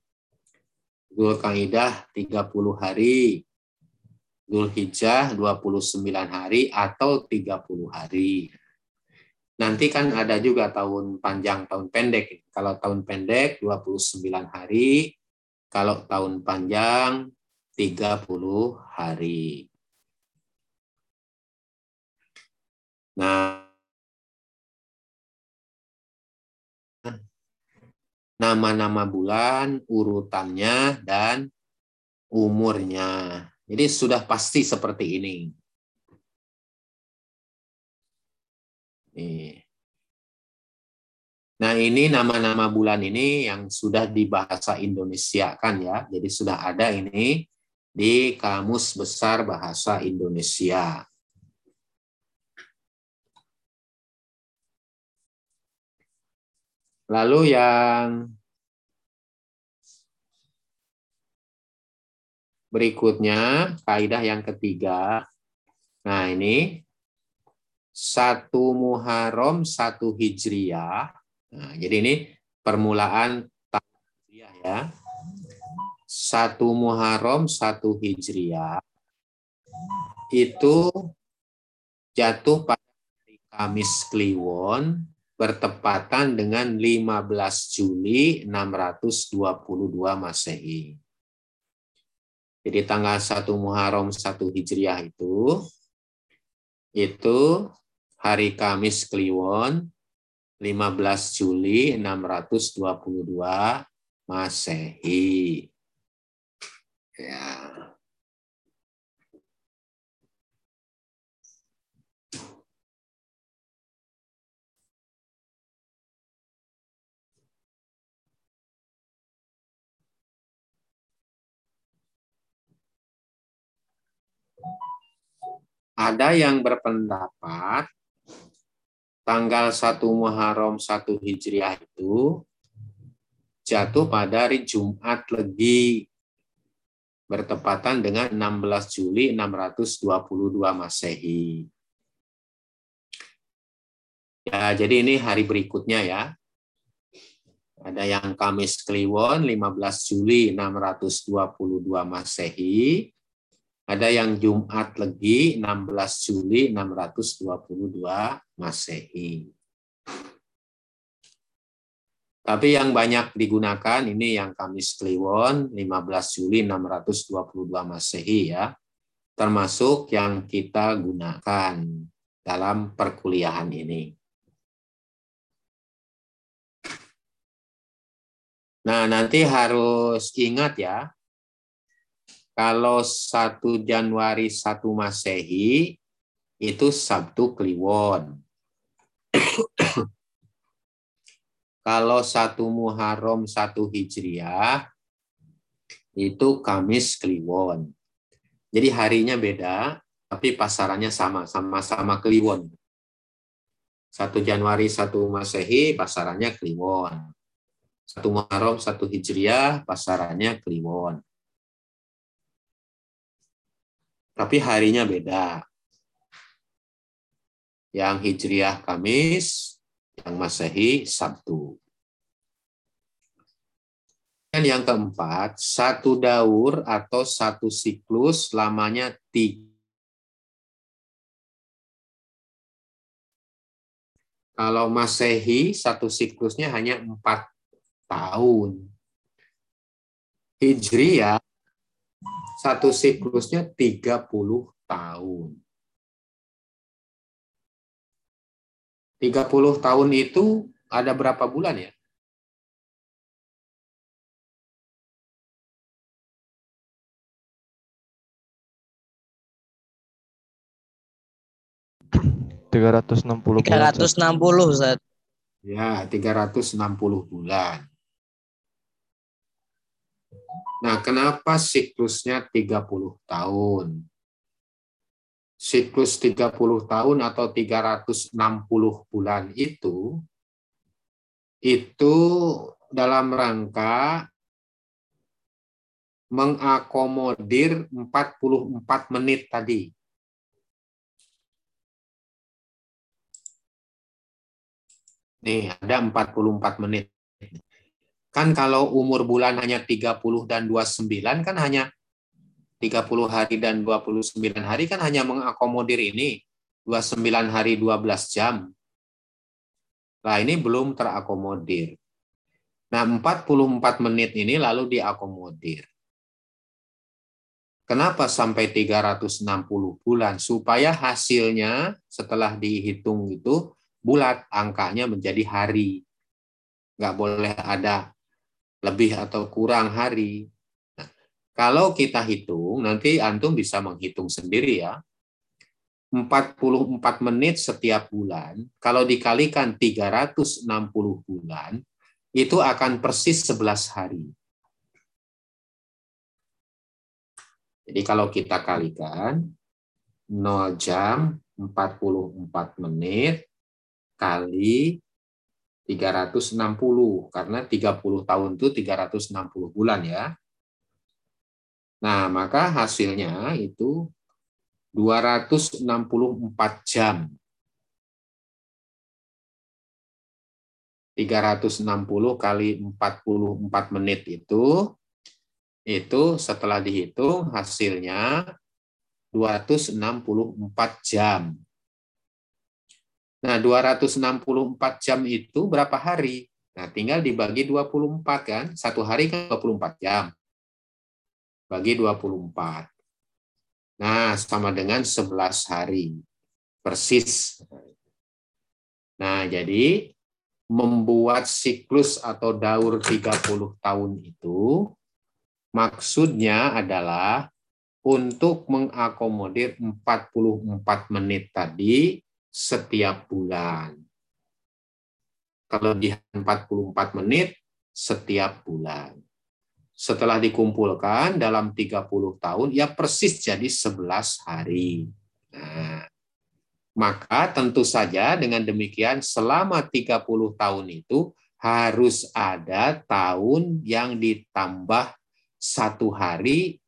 Zulkaidah 30 hari. Zulhijjah 29 hari atau 30 hari. Nanti kan ada juga tahun panjang, tahun pendek. Kalau tahun pendek 29 hari, kalau tahun panjang 30 hari. Nah, nama-nama bulan, urutannya, dan umurnya. Jadi sudah pasti seperti ini. Nah ini nama-nama bulan ini yang sudah dibahasa Indonesia kan ya. Jadi sudah ada ini di Kamus Besar Bahasa Indonesia. Lalu yang berikutnya, kaidah yang ketiga. Nah, ini satu Muharram, satu Hijriah. Nah, jadi ini permulaan tahun Hijriah ya. Satu Muharram, satu Hijriah. Itu jatuh pada hari Kamis Kliwon bertepatan dengan 15 Juli 622 Masehi. Jadi tanggal 1 Muharram 1 Hijriah itu itu hari Kamis Kliwon 15 Juli 622 Masehi. Ya. Ada yang berpendapat tanggal 1 Muharram 1 Hijriah itu jatuh pada hari Jumat Legi bertepatan dengan 16 Juli 622 Masehi. Ya, jadi ini hari berikutnya ya. Ada yang Kamis Kliwon 15 Juli 622 Masehi, ada yang Jumat Legi 16 Juli 622 Masehi. Tapi yang banyak digunakan ini yang Kamis Kliwon 15 Juli 622 Masehi ya. Termasuk yang kita gunakan dalam perkuliahan ini. Nah, nanti harus ingat ya, kalau 1 Januari 1 Masehi itu Sabtu Kliwon. [coughs] Kalau 1 Muharram 1 Hijriah itu Kamis Kliwon. Jadi harinya beda, tapi pasarannya sama, sama-sama Kliwon. 1 Januari 1 Masehi pasarannya Kliwon. 1 Muharram 1 Hijriah pasarannya Kliwon tapi harinya beda. Yang Hijriah Kamis, yang Masehi Sabtu. Dan yang keempat, satu daur atau satu siklus lamanya tiga. Kalau Masehi, satu siklusnya hanya empat tahun. Hijriah satu siklusnya 30 tahun. 30 tahun itu ada berapa bulan ya? Tiga ratus enam puluh. Tiga ratus enam puluh. Ya, 360 bulan. Nah, kenapa siklusnya 30 tahun? Siklus 30 tahun atau 360 bulan itu itu dalam rangka mengakomodir 44 menit tadi. Nih, ada 44 menit. Kan kalau umur bulan hanya 30 dan 29 kan hanya 30 hari dan 29 hari kan hanya mengakomodir ini. 29 hari 12 jam. Nah, ini belum terakomodir. Nah, 44 menit ini lalu diakomodir. Kenapa sampai 360 bulan? Supaya hasilnya setelah dihitung itu bulat, angkanya menjadi hari. Nggak boleh ada lebih atau kurang hari. Nah, kalau kita hitung, nanti Antum bisa menghitung sendiri ya. 44 menit setiap bulan, kalau dikalikan 360 bulan, itu akan persis 11 hari. Jadi kalau kita kalikan 0 jam 44 menit kali 360 karena 30 tahun itu 360 bulan ya. Nah, maka hasilnya itu 264 jam. 360 kali 44 menit itu itu setelah dihitung hasilnya 264 jam. Nah, 264 jam itu berapa hari? Nah, tinggal dibagi 24 kan. Satu hari kan 24 jam. Bagi 24. Nah, sama dengan 11 hari. Persis. Nah, jadi membuat siklus atau daur 30 tahun itu maksudnya adalah untuk mengakomodir 44 menit tadi setiap bulan. Di 44 menit setiap bulan setelah dikumpulkan dalam 30 tahun, ya persis jadi 11 hari. Nah, maka tentu saja dengan demikian selama 30 tahun itu harus ada tahun yang ditambah satu hari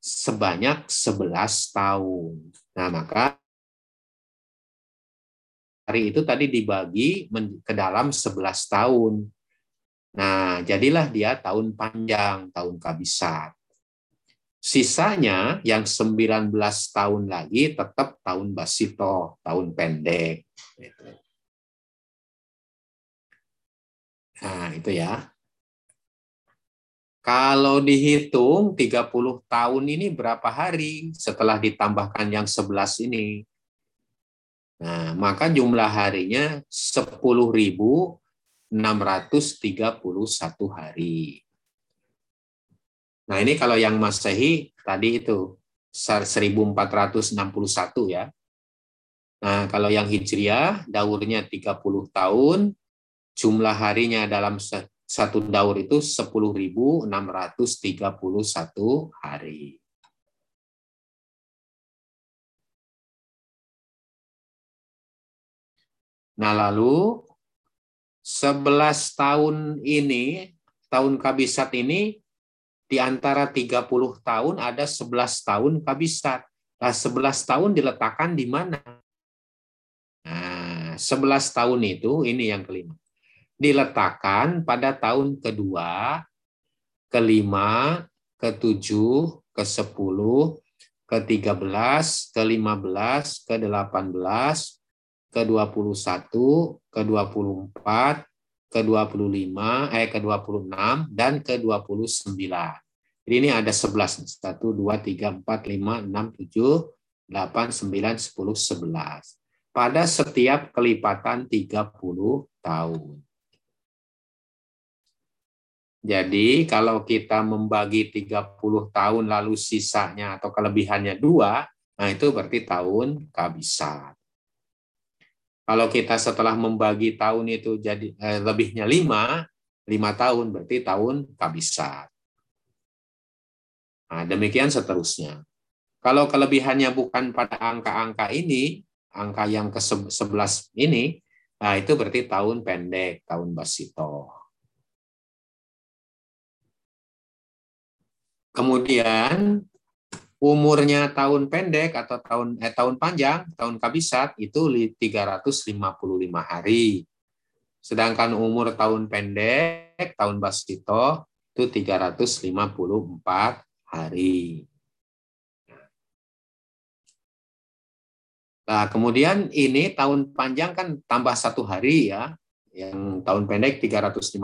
sebanyak 11 tahun. Nah, maka hari itu tadi dibagi ke dalam 11 tahun. Nah, jadilah dia tahun panjang, tahun kabisat. Sisanya yang 19 tahun lagi tetap tahun basito, tahun pendek. Nah, itu ya. Kalau dihitung 30 tahun ini berapa hari setelah ditambahkan yang 11 ini? Nah, maka jumlah harinya 10.000 631 hari. Nah, ini kalau yang Masehi tadi itu 1461 ya. Nah, kalau yang Hijriah daurnya 30 tahun, jumlah harinya dalam satu daur itu 10.631 hari. Nah, lalu 11 tahun ini, tahun kabisat ini, di antara 30 tahun ada 11 tahun kabisat. Nah, 11 tahun diletakkan di mana? Nah, 11 tahun itu, ini yang kelima. Diletakkan pada tahun kedua, kelima, ketujuh, ke-10, ke-13, ke-15, ke-18, ke-21, ke-24, ke-25, eh ke-26 dan ke-29. Jadi ini ada 11. 1 2 3 4 5 6 7 8 9 10 11. Pada setiap kelipatan 30 tahun. Jadi kalau kita membagi 30 tahun lalu sisanya atau kelebihannya dua, nah itu berarti tahun kabisat. Kalau kita setelah membagi tahun itu jadi eh, lebihnya lima, lima tahun berarti tahun kabisat. Nah, demikian seterusnya. Kalau kelebihannya bukan pada angka-angka ini, angka yang ke-11 ini, nah itu berarti tahun pendek, tahun basito. Kemudian umurnya tahun pendek atau tahun eh, tahun panjang, tahun kabisat itu 355 hari. Sedangkan umur tahun pendek, tahun basito itu 354 hari. Nah, kemudian ini tahun panjang kan tambah satu hari ya. Yang tahun pendek 354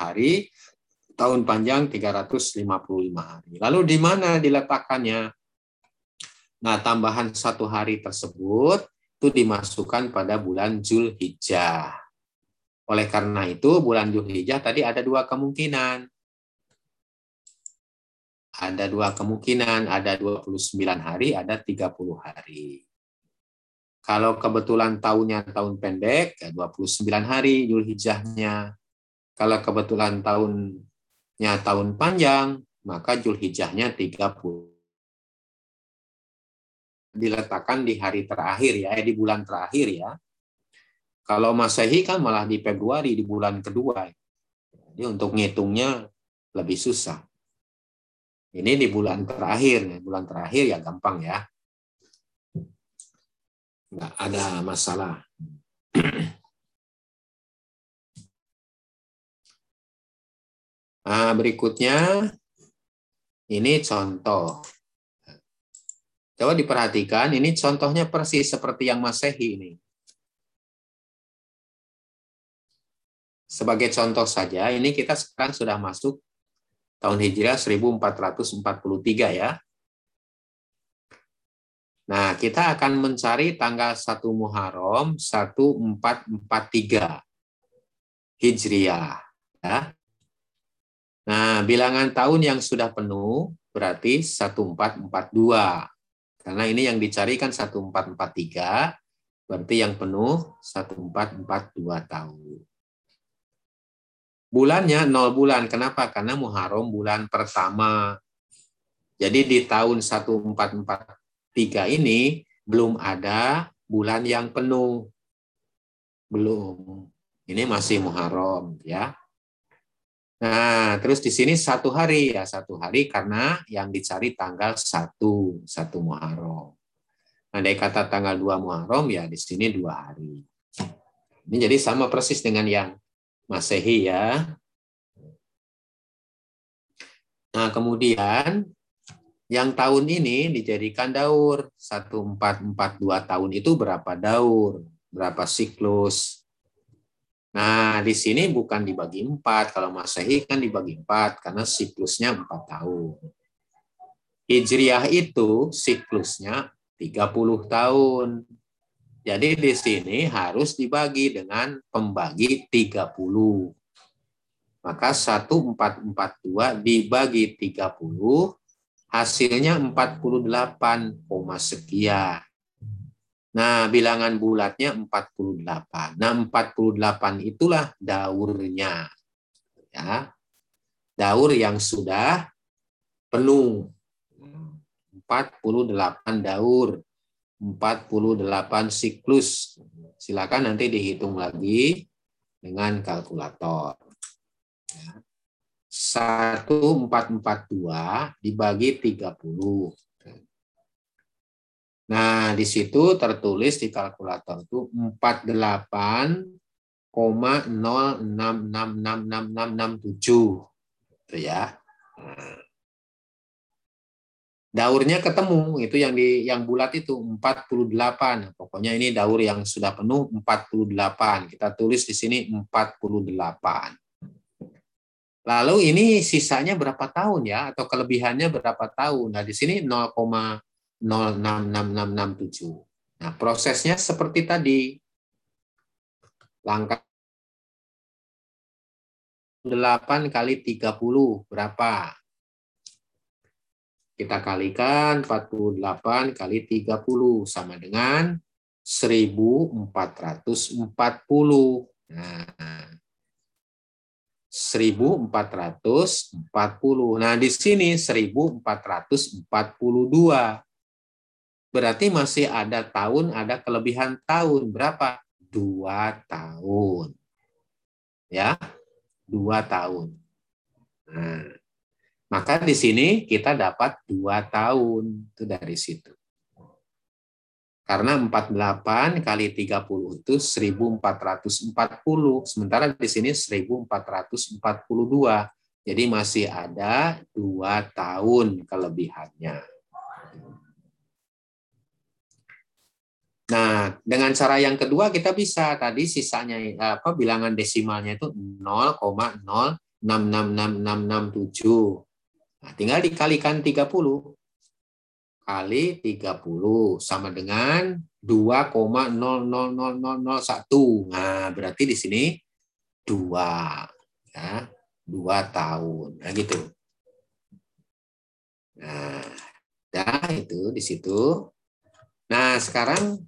hari, tahun panjang 355 hari. Lalu di mana diletakkannya? Nah, tambahan satu hari tersebut itu dimasukkan pada bulan Zulhijjah. Oleh karena itu, bulan Zulhijjah tadi ada dua kemungkinan. Ada dua kemungkinan, ada 29 hari, ada 30 hari. Kalau kebetulan tahunnya tahun pendek, ya 29 hari Julhijjahnya. Kalau kebetulan tahunnya tahun panjang, maka Julhijjahnya 30. Diletakkan di hari terakhir ya, eh, di bulan terakhir ya. Kalau Masehi kan malah di Februari, di bulan kedua. Jadi untuk ngitungnya lebih susah. Ini di bulan terakhir, bulan terakhir ya gampang ya nggak ada masalah. [clears throat] Nah, berikutnya ini contoh. Coba diperhatikan, ini contohnya persis seperti yang Masehi ini. Sebagai contoh saja, ini kita sekarang sudah masuk tahun Hijriah 1443 ya. Nah, kita akan mencari tanggal 1 Muharram 1443 Hijriah. Ya. Nah, bilangan tahun yang sudah penuh berarti 1442. Karena ini yang dicari kan 1443, berarti yang penuh 1442 tahun. Bulannya 0 bulan. Kenapa? Karena Muharram bulan pertama. Jadi di tahun 1443 tiga ini belum ada bulan yang penuh. Belum. Ini masih Muharram ya. Nah, terus di sini satu hari ya, satu hari karena yang dicari tanggal satu, satu Muharram. Nah, dari kata tanggal dua Muharram ya di sini dua hari. Ini jadi sama persis dengan yang Masehi ya. Nah, kemudian yang tahun ini dijadikan daur. 1442 tahun itu berapa daur? Berapa siklus? Nah, di sini bukan dibagi empat. Kalau Masehi kan dibagi empat karena siklusnya empat tahun. Hijriah itu siklusnya 30 tahun. Jadi di sini harus dibagi dengan pembagi 30. Maka 1442 dibagi 30 hasilnya 48, sekian. Nah, bilangan bulatnya 48. Nah, 48 itulah daurnya. Ya. Daur yang sudah penuh. 48 daur. 48 siklus. Silakan nanti dihitung lagi dengan kalkulator. 1442 dibagi 30. Nah, di situ tertulis di kalkulator itu 48,06666667. Itu ya. Daurnya ketemu, itu yang di yang bulat itu 48. Pokoknya ini daur yang sudah penuh 48. Kita tulis di sini 48. Lalu ini sisanya berapa tahun ya atau kelebihannya berapa tahun? Nah, di sini 0,066667. Nah, prosesnya seperti tadi. Langkah 8 kali 30 berapa? Kita kalikan 48 kali 30 sama dengan 1440. Nah, 1440. Nah, di sini 1442. Berarti masih ada tahun, ada kelebihan tahun. Berapa? Dua tahun. Ya, dua tahun. Nah, Maka di sini kita dapat dua tahun itu dari situ. Karena 48 kali 30 itu 1440. Sementara di sini 1442. Jadi masih ada dua tahun kelebihannya. Nah, dengan cara yang kedua kita bisa tadi sisanya apa bilangan desimalnya itu 0,066667. Nah, tinggal dikalikan 30 kali 30 sama dengan 2,000001. Nah, berarti di sini 2 ya, 2 tahun. Nah, gitu. Nah, dah itu di situ. Nah, sekarang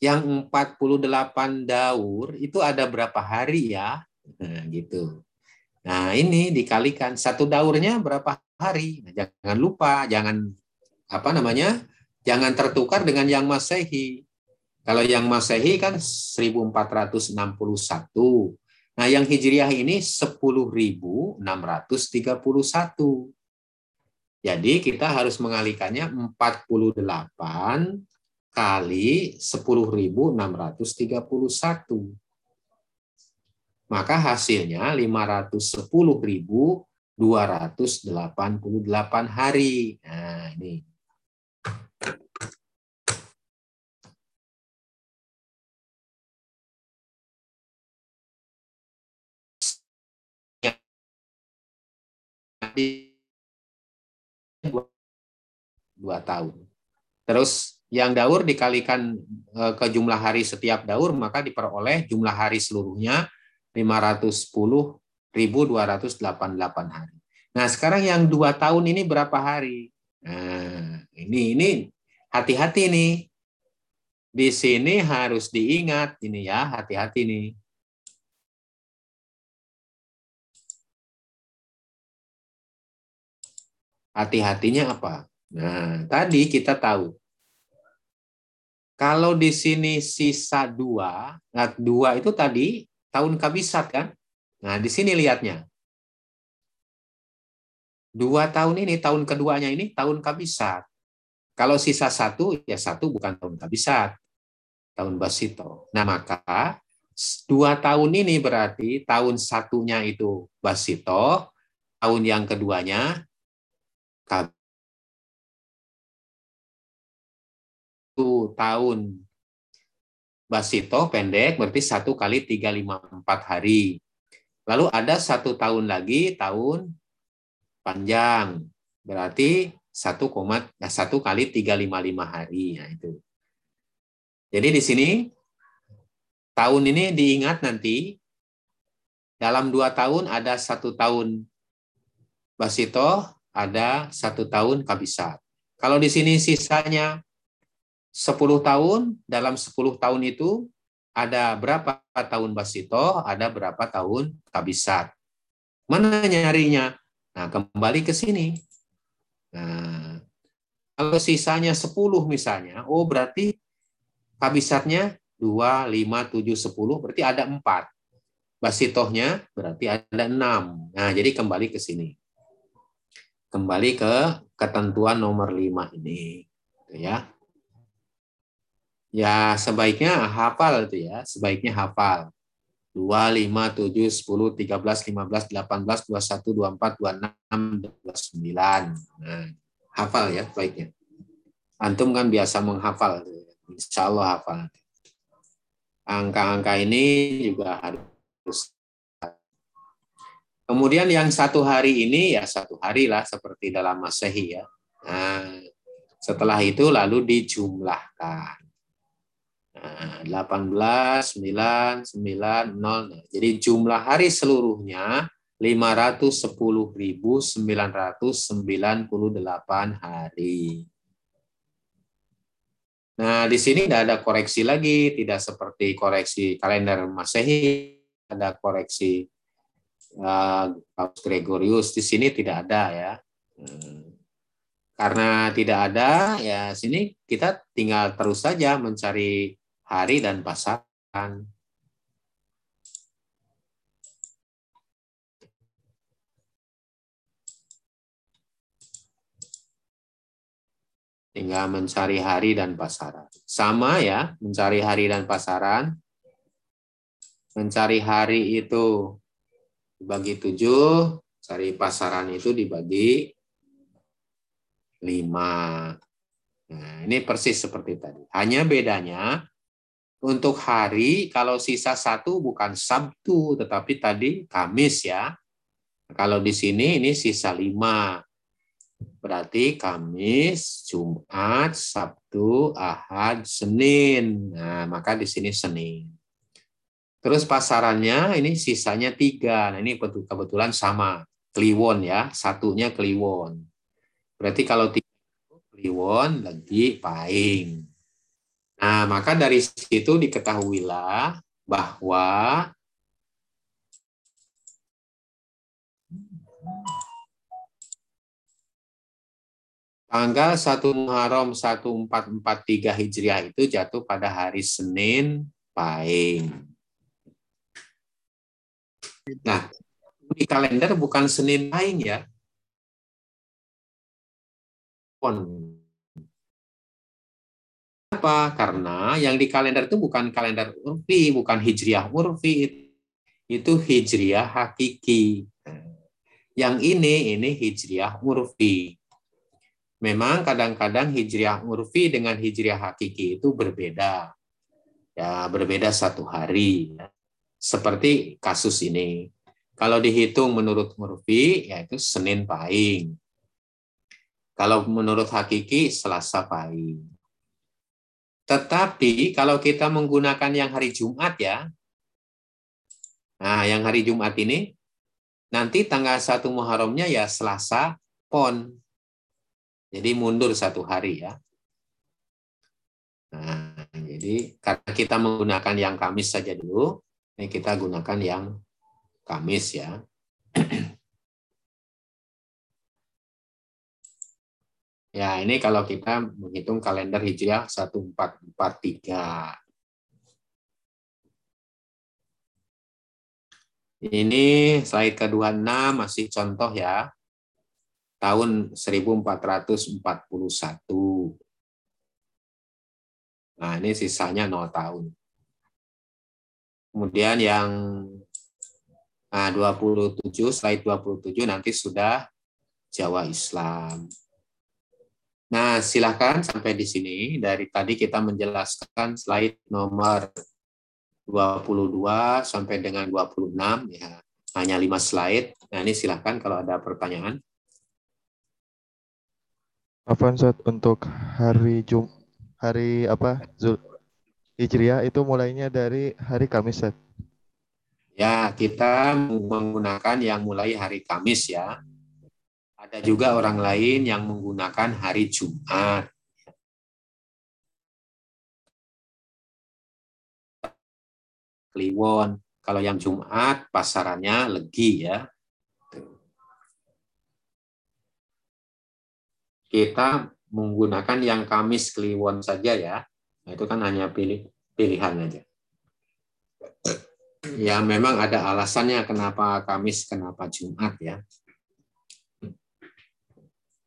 yang 48 daur itu ada berapa hari ya? Nah, gitu. Nah, ini dikalikan satu daurnya berapa hari? Nah, jangan lupa, jangan apa namanya? Jangan tertukar dengan yang Masehi. Kalau yang Masehi kan 1461. Nah, yang Hijriah ini 10.631. Jadi kita harus mengalikannya 48 kali 10.631. Maka hasilnya 510.288 hari. Nah, ini. dua tahun. Terus yang daur dikalikan eh, ke jumlah hari setiap daur maka diperoleh jumlah hari seluruhnya 510.288 hari. Nah sekarang yang dua tahun ini berapa hari? Nah ini ini hati-hati nih. Di sini harus diingat ini ya hati-hati nih. Hati-hatinya apa? Nah, tadi kita tahu. Kalau di sini sisa dua, nah dua itu tadi tahun kabisat kan? Nah, di sini lihatnya. Dua tahun ini, tahun keduanya ini tahun kabisat. Kalau sisa satu, ya satu bukan tahun kabisat. Tahun basito. Nah, maka dua tahun ini berarti tahun satunya itu basito, tahun yang keduanya tahun Basito pendek berarti satu kali tiga lima empat hari. Lalu ada satu tahun lagi tahun panjang berarti satu ya, satu kali tiga lima lima hari. Nah, itu. Jadi di sini tahun ini diingat nanti dalam dua tahun ada satu tahun Basito, ada satu tahun Kabisat. Kalau di sini sisanya 10 tahun, dalam 10 tahun itu ada berapa tahun basito, ada berapa tahun kabisat. Mana nyarinya? Nah, kembali ke sini. Nah, kalau sisanya 10 misalnya, oh berarti kabisatnya 2, 5, 7, 10, berarti ada 4. Basitohnya berarti ada 6. Nah, jadi kembali ke sini. Kembali ke ketentuan nomor 5 ini. Ya. Ya sebaiknya hafal itu ya, sebaiknya hafal. 2, 5, 7, 10, 13, 15, 18, 21, 24, 26, 29. Nah, hafal ya baiknya. Antum kan biasa menghafal. Insya Allah hafal. Angka-angka ini juga harus. Kemudian yang satu hari ini ya satu hari lah seperti dalam masehi ya. Nah, setelah itu lalu dijumlahkan. 18, 9, 9, 0. Jadi jumlah hari seluruhnya 510.998 hari. Nah, di sini tidak ada koreksi lagi, tidak seperti koreksi kalender Masehi, ada koreksi uh, Gregorius. Di sini tidak ada ya. Hmm. Karena tidak ada, ya sini kita tinggal terus saja mencari hari dan pasangan. Tinggal mencari hari dan pasaran. Sama ya, mencari hari dan pasaran. Mencari hari itu dibagi tujuh, cari pasaran itu dibagi lima. Nah, ini persis seperti tadi. Hanya bedanya untuk hari kalau sisa satu bukan Sabtu, tetapi tadi Kamis ya. Kalau di sini ini sisa lima. Berarti Kamis, Jumat, Sabtu, Ahad, Senin. Nah, maka di sini Senin. Terus pasarannya ini sisanya tiga. Nah, ini kebetulan sama. Kliwon ya, satunya Kliwon. Berarti kalau tiga Kliwon lagi Paing. Nah, maka dari situ diketahuilah bahwa tanggal 1 Muharram 1443 Hijriah itu jatuh pada hari Senin Paing. Nah, di kalender bukan Senin Paing ya, Kenapa? Karena yang di kalender itu bukan kalender urfi, bukan hijriah urfi, itu hijriah hakiki. Yang ini, ini hijriah urfi. Memang kadang-kadang hijriah urfi dengan hijriah hakiki itu berbeda. Ya, berbeda satu hari. Seperti kasus ini. Kalau dihitung menurut urfi, yaitu Senin Pahing. Kalau menurut hakiki Selasa pahing. Tetapi kalau kita menggunakan yang hari Jumat ya, nah yang hari Jumat ini, nanti tanggal 1 Muharramnya ya Selasa Pon. Jadi mundur satu hari ya. Nah, jadi karena kita menggunakan yang Kamis saja dulu, ini kita gunakan yang Kamis ya. [clears throat] Ya, ini kalau kita menghitung kalender Hijriah 1443. Ini slide ke-26 masih contoh ya. Tahun 1441. Nah, ini sisanya 0 tahun. Kemudian yang nah 27 slide 27 nanti sudah Jawa Islam. Nah, silakan sampai di sini. Dari tadi kita menjelaskan slide nomor 22 sampai dengan 26 ya. Hanya 5 slide. Nah, ini silakan kalau ada pertanyaan. Apa Ustaz untuk hari Jum hari apa? Zul Hijriah itu mulainya dari hari Kamis Ustaz. Ya, kita menggunakan yang mulai hari Kamis ya. Ada juga orang lain yang menggunakan hari Jumat. Kliwon. Kalau yang Jumat pasarannya legi ya. Kita menggunakan yang Kamis Kliwon saja ya. Nah, itu kan hanya pilih pilihan aja. Ya memang ada alasannya kenapa Kamis, kenapa Jumat ya.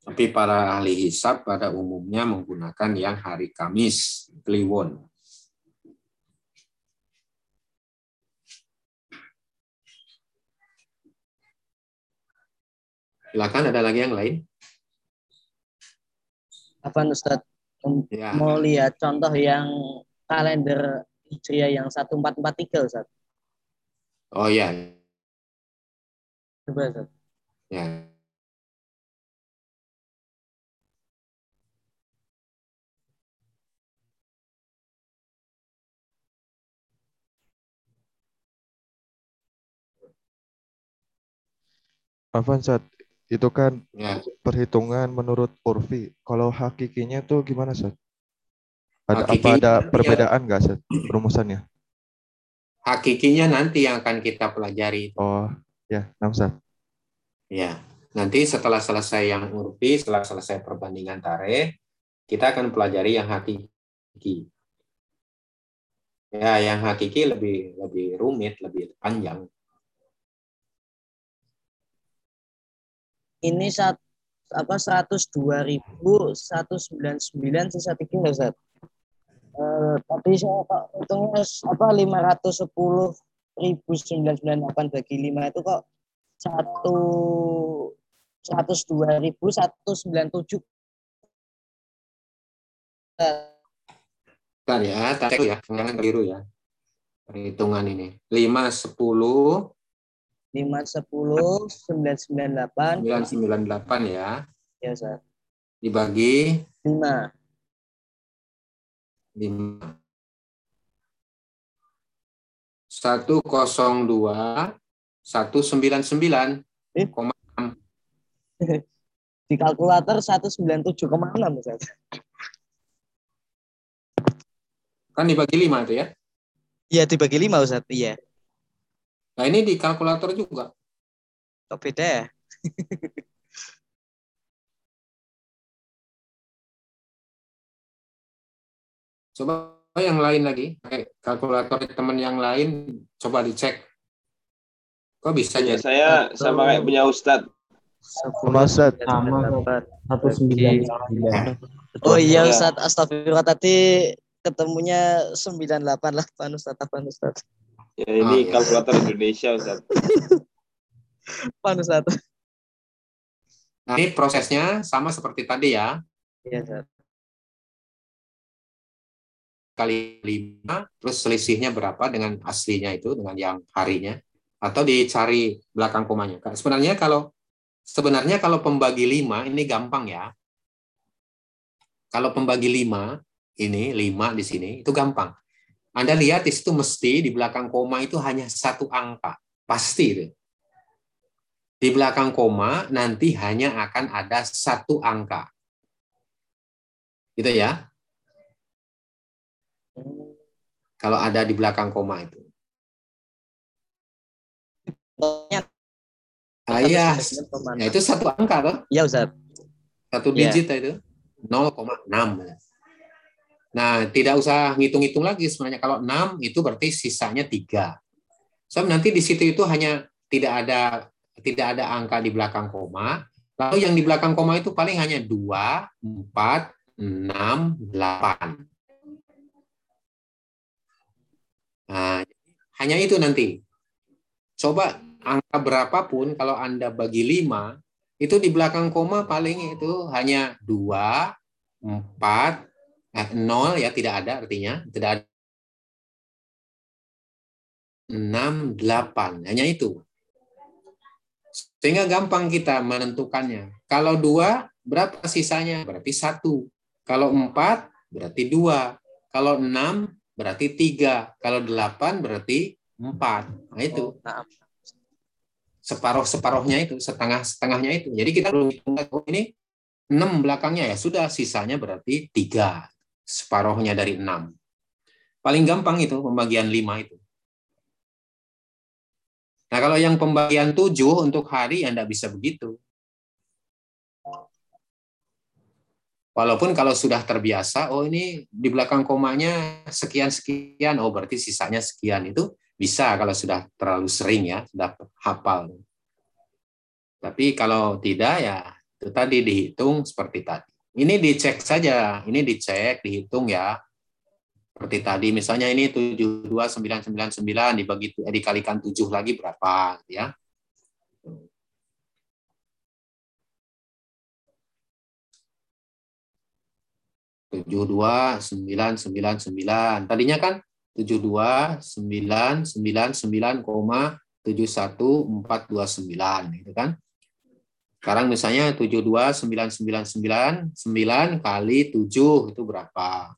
Tapi para ahli hisab pada umumnya menggunakan yang hari Kamis, Kliwon. Silakan ada lagi yang lain? Apa Ustaz? Ya. Mau lihat contoh yang kalender Hijriah yang 1443 Ustaz. Oh iya. Coba Ustaz. Ya. Avansat, itu kan ya. perhitungan menurut Urfi. Kalau hakikinya tuh gimana, Sat? Ada Hakiki, apa ada perbedaan nggak, ya. Sat, rumusannya? Hakikinya nanti yang akan kita pelajari. Oh, ya, Namsat. Ya, nanti setelah selesai yang Urfi, setelah selesai perbandingan tarikh, kita akan pelajari yang hakiki. Ya, yang hakiki lebih lebih rumit, lebih panjang. Ini saat apa 102 ribu 199 sisa tiga ya Ustaz. Uh, tapi saya kok hitungnya apa 510 ribu 998 bagi 5 itu kok satu 102 ribu 197 Bentar ya, tadi ya, jangan keliru ya. Perhitungan ini. 5, 10, 5, 10, 998. 998 ya. Ya, Ustaz. Dibagi 5. 5. 102 199 eh? Di kalkulator 197,6 Ustaz. Kan dibagi 5 itu ya? Iya, dibagi 5 Ustaz. Iya. Nah, ini di kalkulator juga. Kok beda ya? [laughs] Coba yang lain lagi, pakai kalkulator teman yang lain, coba dicek. Kok bisa ya? Saya sama kayak punya Ustadz. Sama Ustadz. Satu sembilan Oh iya Ustadz, astagfirullah tadi ketemunya 988 Ustadz, apaan Ustadz? Ya ini oh, kalkulator Indonesia Ustadz. apaan [laughs] Ustadz? Nah, ini prosesnya sama seperti tadi ya. Iya Ustadz kali 5 terus selisihnya berapa dengan aslinya itu dengan yang harinya atau dicari belakang komanya. Sebenarnya kalau sebenarnya kalau pembagi 5 ini gampang ya. Kalau pembagi 5 ini 5 di sini itu gampang. Anda lihat di situ mesti di belakang koma itu hanya satu angka. Pasti itu. Di belakang koma nanti hanya akan ada satu angka. Gitu ya. Kalau ada di belakang koma itu. Ah, iya, ya, itu satu angka loh. Iya Ustaz. Satu iya. digit ya. itu 0,6. Nah, tidak usah ngitung-ngitung lagi sebenarnya. Kalau 6 itu berarti sisanya 3. So, nanti di situ itu hanya tidak ada tidak ada angka di belakang koma. Lalu yang di belakang koma itu paling hanya 2, 4, 6, 8. Nah, hanya itu nanti. Coba angka berapapun kalau Anda bagi 5, itu di belakang koma paling itu hanya 2, 4, eh, 0 ya tidak ada artinya, tidak ada 6, 8. Hanya itu. Sehingga gampang kita menentukannya. Kalau 2, berapa sisanya? Berarti 1. Kalau 4, berarti 2. Kalau 6, berarti tiga. Kalau delapan berarti empat. Nah itu. Oh, Separuh-separuhnya itu, setengah-setengahnya itu. Jadi kita belum hitung oh, ini enam belakangnya ya sudah sisanya berarti tiga. Separuhnya dari enam. Paling gampang itu pembagian lima itu. Nah kalau yang pembagian tujuh untuk hari ya tidak bisa begitu. Walaupun kalau sudah terbiasa, oh ini di belakang komanya sekian-sekian, oh berarti sisanya sekian. Itu bisa kalau sudah terlalu sering ya, sudah hafal. Tapi kalau tidak ya itu tadi dihitung seperti tadi. Ini dicek saja, ini dicek, dihitung ya. Seperti tadi misalnya ini 72999 dibagi eh, dikalikan 7 lagi berapa ya. 72999. Tadinya kan 72999,71429 gitu kan. Sekarang misalnya 72999 9 kali 7 itu berapa?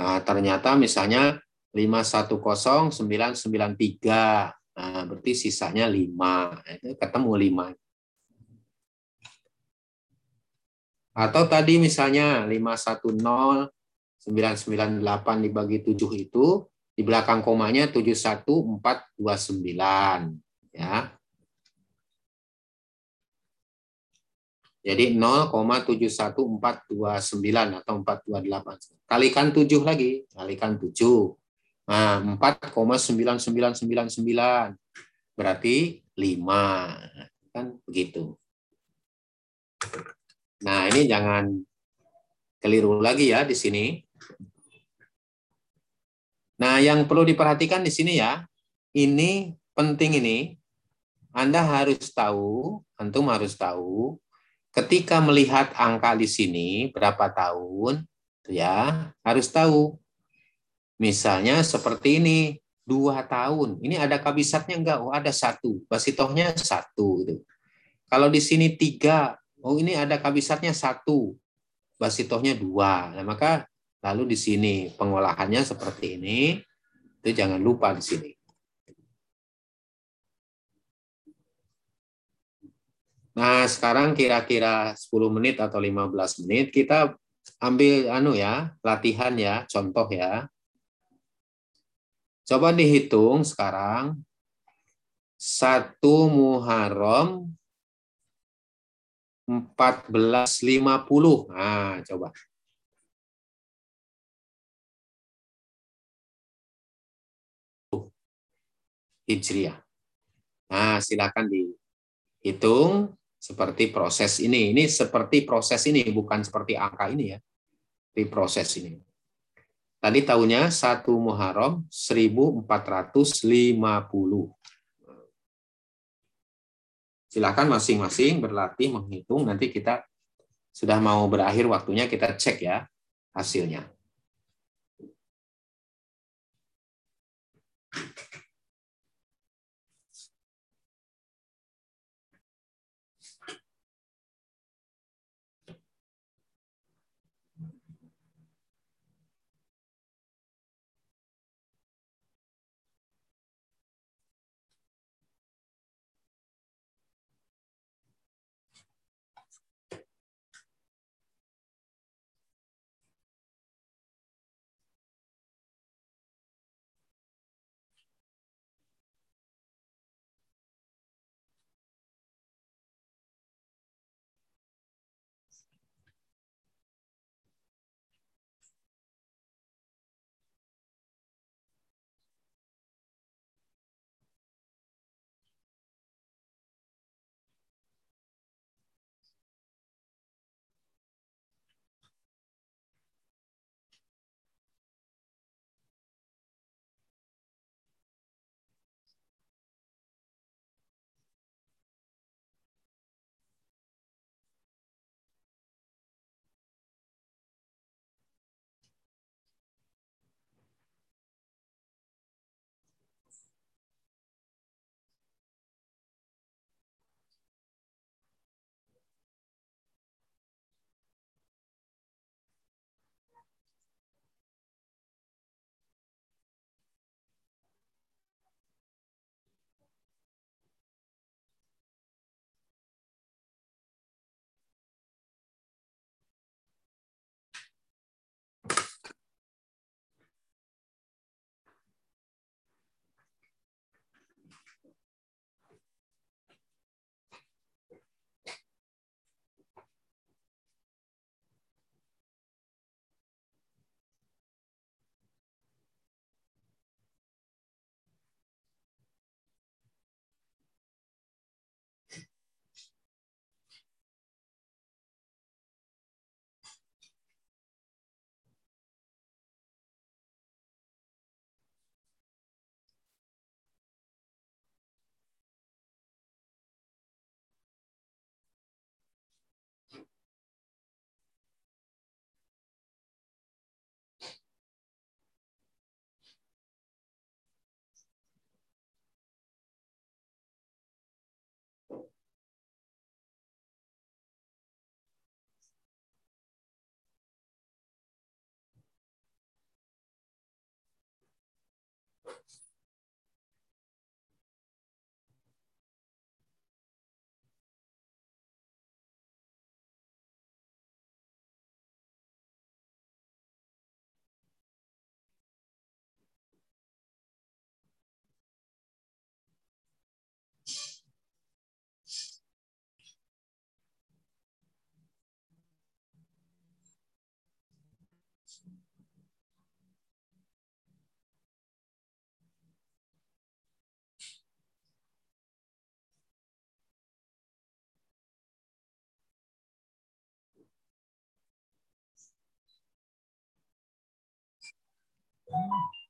Nah, ternyata misalnya 510993 Nah, berarti sisanya 5. Nah, itu ketemu 5. Atau tadi misalnya 510 998 dibagi 7 itu di belakang komanya 71429 ya. Jadi 0,71429 atau 428. Kalikan 7 lagi, kalikan 7. Nah, 4,9999 berarti 5. Kan begitu. Nah, ini jangan keliru lagi ya di sini. Nah, yang perlu diperhatikan di sini ya, ini penting ini. Anda harus tahu, antum harus tahu, ketika melihat angka di sini berapa tahun, ya harus tahu. Misalnya seperti ini, dua tahun. Ini ada kabisatnya enggak? Oh, ada satu. Basitohnya satu. Gitu. Kalau di sini tiga, oh ini ada kabisatnya satu. Basitohnya dua. Nah, maka lalu di sini pengolahannya seperti ini. Itu jangan lupa di sini. Nah, sekarang kira-kira 10 menit atau 15 menit kita ambil anu ya, latihan ya, contoh ya. Coba dihitung sekarang. Satu Muharram 1450. Nah, coba. Hijriah. Nah, silakan dihitung seperti proses ini. Ini seperti proses ini, bukan seperti angka ini ya. Di proses ini. Tadi tahunnya 1 Muharram 1450. Silakan masing-masing berlatih menghitung. Nanti kita sudah mau berakhir waktunya kita cek ya hasilnya. Oh.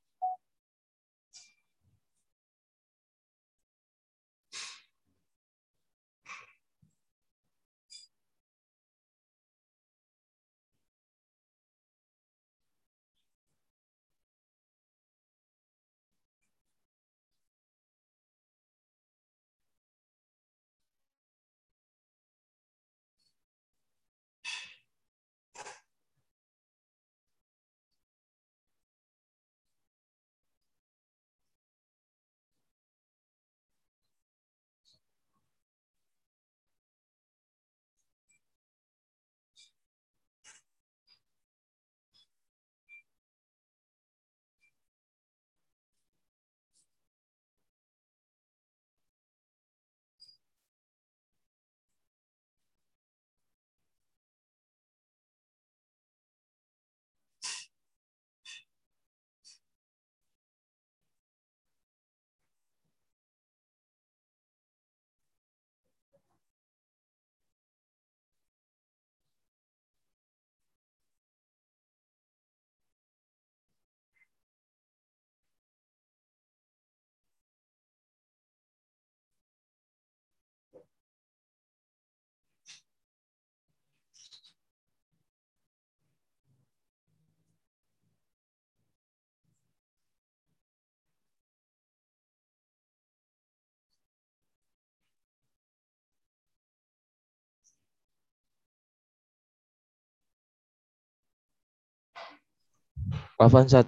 Kapan Sat?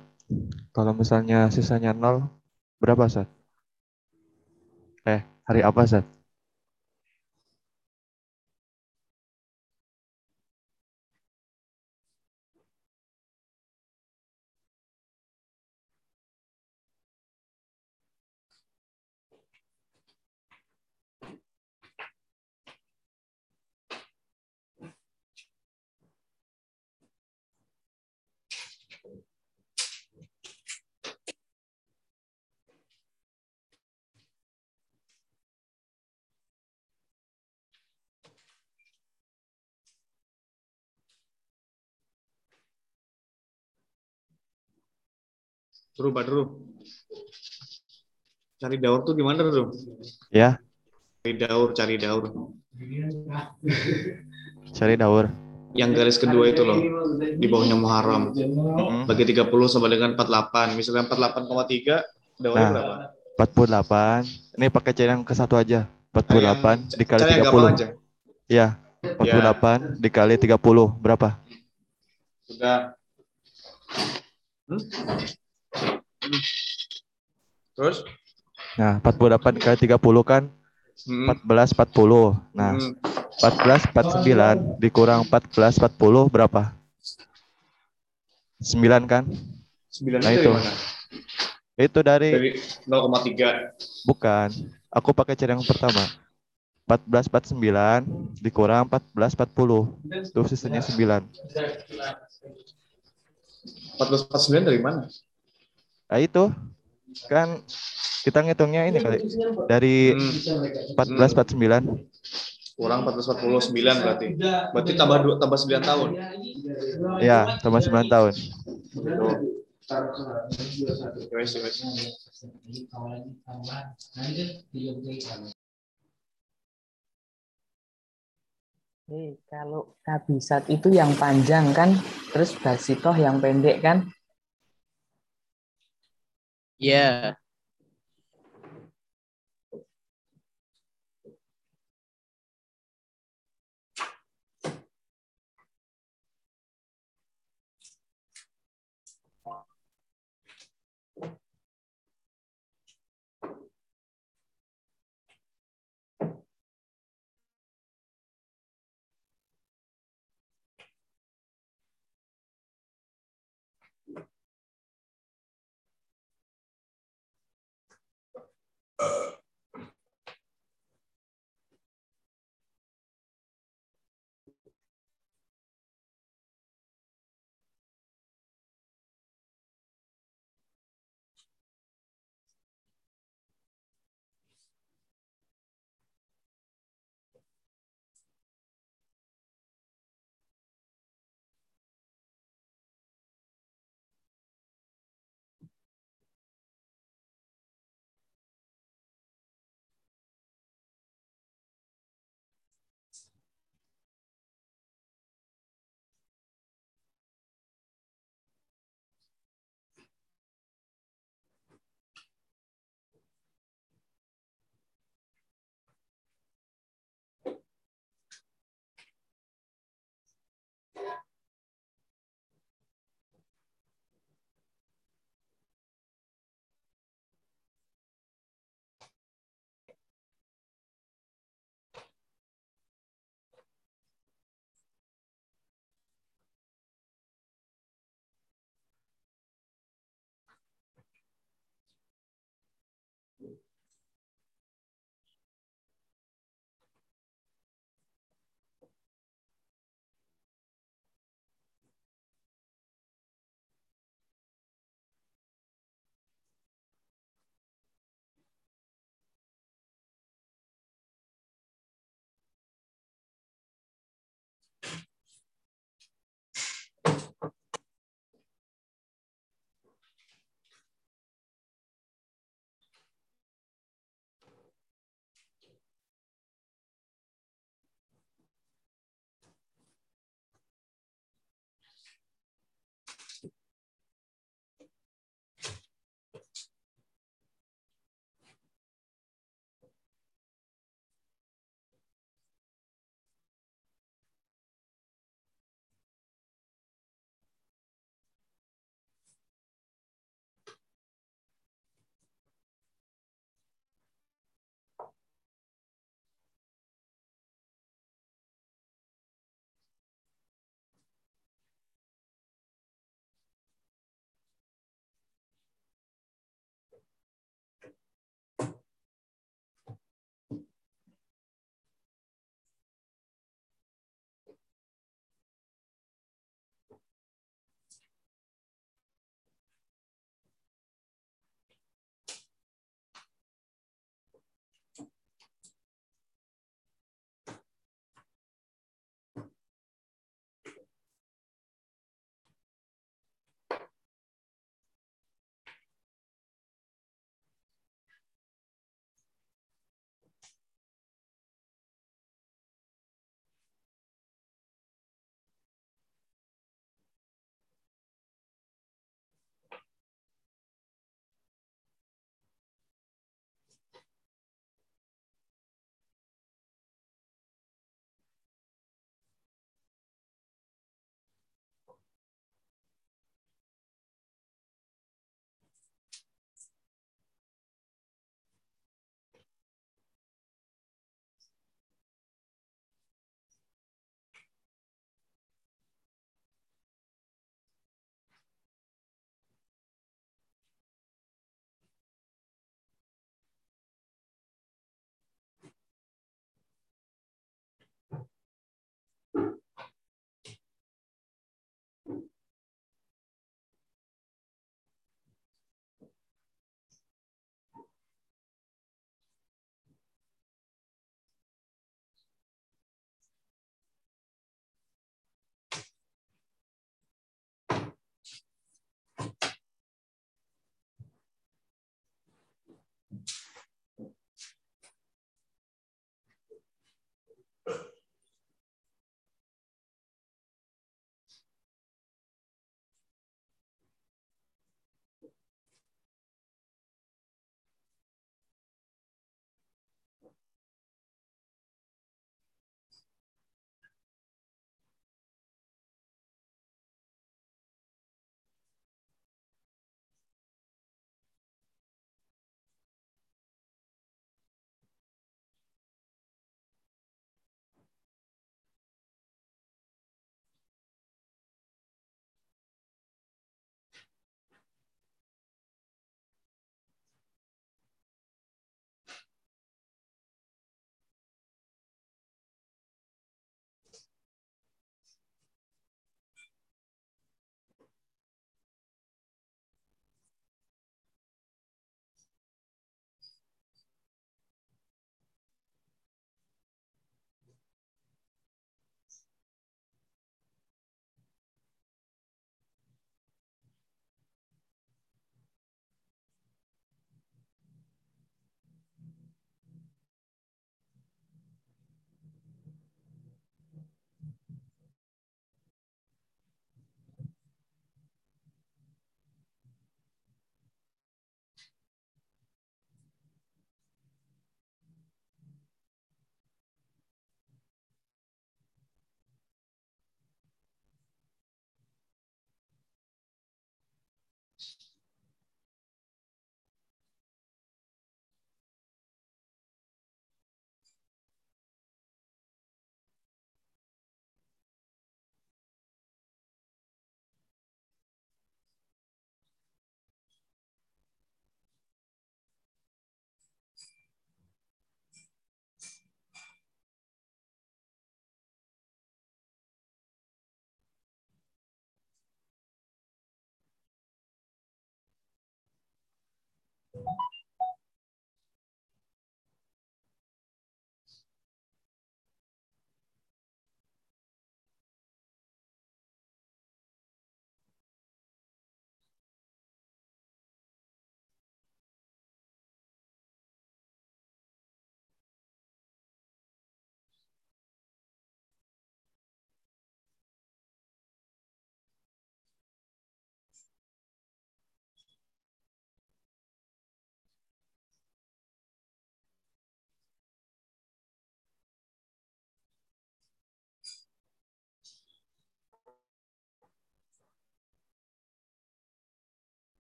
Kalau misalnya sisanya nol, berapa Sat? Eh, hari apa Sat? Bro, Badru. Cari daur tuh gimana, Bro? Ya, Cari daur, cari daur. cari daur. Yang garis kedua itu loh, di bawahnya Muharram. Bagi 30 sama dengan 48. Misalnya 48,3, daurnya Nah. berapa? 48. Ini pakai cari yang ke satu aja. 48 dikali Cari yang gampang 30. aja. Iya, 48 dikali 30 berapa? Sudah. Hmm? Terus? Nah, 48 dikali 30 kan Hmm. 14 40. Nah, Hmm. 14 49 dikurang 14 40 berapa? 9 kan? 9 Nah, itu itu. dari mana? Itu dari Dari 0,3. bukan. Aku pakai cara yang pertama. 14 49 dikurang 14 40. Itu sisanya 9. 14, 49 dari mana? Nah, itu kan kita ngitungnya ini kali dari Hmm. 14 49. Kurang 14, 49 berarti. Berarti tambah 2, tambah 9 tahun. Ya, tambah 9 tahun. Wes, wes. Eh, kalau kabisat itu yang panjang kan, terus basitoh yang pendek kan? Yeah. Thank you.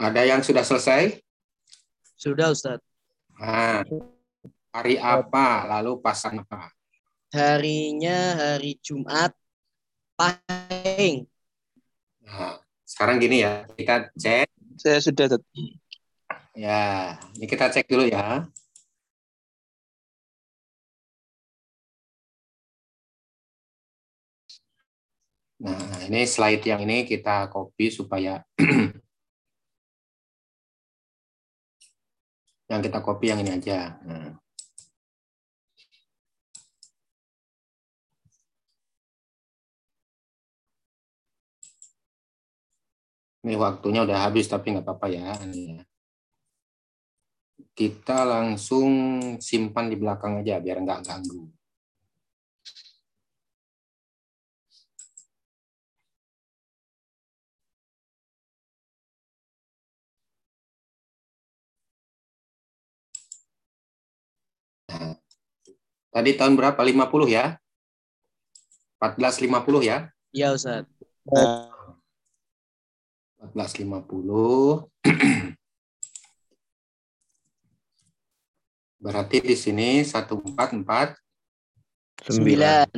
Ada yang sudah selesai? Sudah Ustaz. Nah, hari apa? Lalu pasang apa? Harinya hari Jumat Pahing. Nah, sekarang gini ya, kita cek. Saya sudah Ustaz. Ya, ini kita cek dulu ya. Nah, ini slide yang ini kita copy supaya [clears throat] yang kita copy yang ini aja. Nah. Ini waktunya udah habis tapi nggak apa-apa ya. Ya. Kita langsung simpan di belakang aja biar nggak ganggu. Tadi tahun berapa? 50 ya? 1450 ya? Iya Ustaz. 1450. [clears throat] Berarti di sini 144 Sembilan.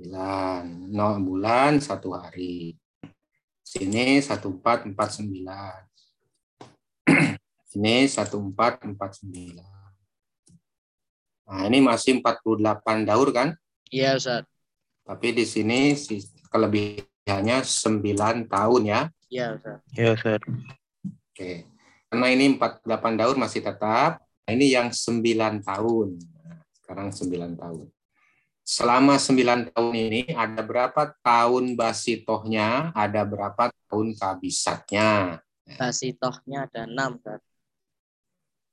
9. 0 bulan, satu hari. Sini 1449. [clears throat] Sini 1449. Nah, ini masih 48 daur kan? Iya Ustaz. Tapi di sini si- kelebihannya 9 tahun ya. Iya Ustaz. Ya, Ustaz. Oke. Karena ini 48 daur masih tetap. Nah, ini yang 9 tahun. Nah, sekarang 9 tahun. Selama 9 tahun ini ada berapa tahun basitohnya, ada berapa tahun kabisatnya. Basitohnya ada enam Ustaz.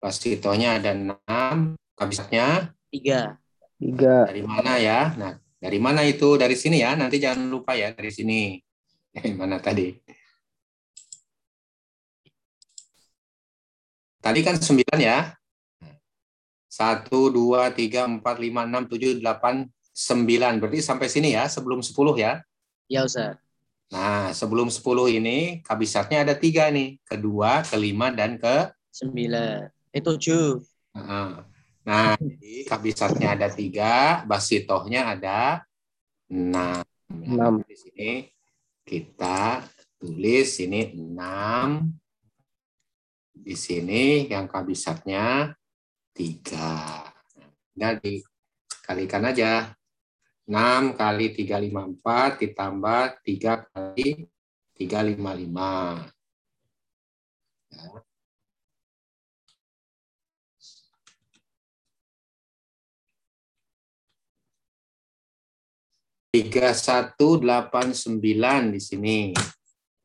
Basitohnya ada 6, kabisatnya Tiga. Tiga. dari mana ya? Nah, dari mana itu? Dari sini ya. Nanti jangan lupa ya dari sini. [laughs] Dari mana tadi? Tadi kan 9 ya. 1, 2, 3, 4, 5, 6, 7, 8, 9. Berarti sampai sini ya, sebelum 10 ya. Iya Ustaz. Nah, sebelum 10 ini kabisatnya ada tiga nih. Kedua, kelima, dan ke Sembilan. Eh tujuh. Nah, Nah, [laughs] jadi kabisatnya ada tiga, basitohnya ada enam. Enam. Di sini kita tulis ini enam. Di sini yang kabisatnya tiga. Tinggal dikalikan aja. 6 kali 354 ditambah 3 kali 355. Ya. Tiga satu delapan sembilan di sini,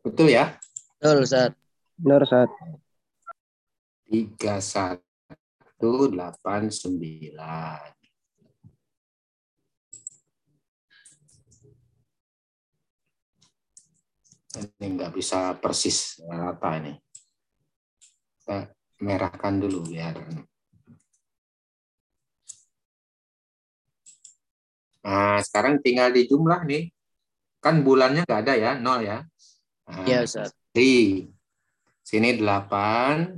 betul ya? Betul Ustaz. Benar Ustaz. Tiga satu delapan sembilan. Ini nggak bisa persis rata ini. Kita merahkan dulu biar. Nah, sekarang tinggal di jumlah nih. Kan bulannya nggak ada ya, nol ya. Nah, Iya Ustaz. di sini 8.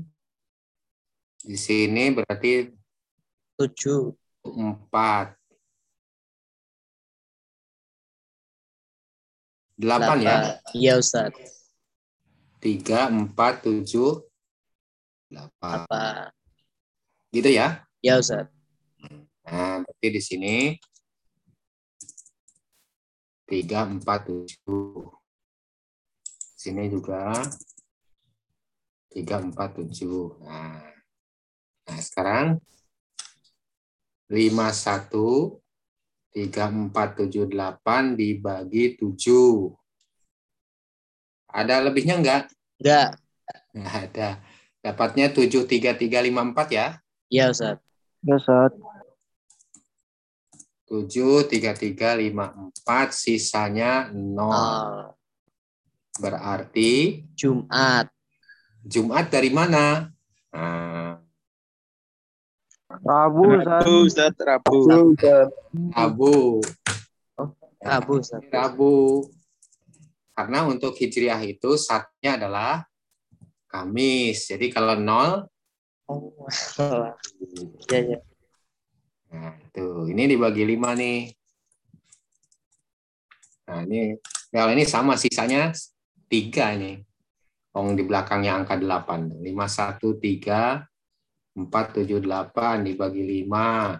Di sini berarti Tujuh. 4. 8 ya. Iya Ustaz. 3, 4, 7, 8. Apa? Gitu ya. Iya Ustaz. Nah, berarti di sini 3, 4, 7. Sini juga 3, 4, 7. Nah, nah sekarang 5, 1, 3, 4, 7, 8 dibagi 7. Ada lebihnya enggak? Enggak. Nggak ada. Dapatnya 7, 3, 3, 5, 4 ya. Iya Ustaz. Ya Ustaz. 7, 3, 3, 5, 4. Sisanya 0. Nol. Berarti Jumat. Jumat dari mana? Nah, Rabu Ustaz. Rabu, Ustaz, Rabu. Rabu. Rabu Ustaz. Rabu. Karena untuk Hijriah itu saatnya adalah Kamis. Jadi kalau nol, Oh, ya ya. Nah tuh ini dibagi lima nih. Nah ini kalau ini sama sisanya tiga nih. Oh di belakangnya angka delapan. Lima satu tiga empat tujuh delapan dibagi lima.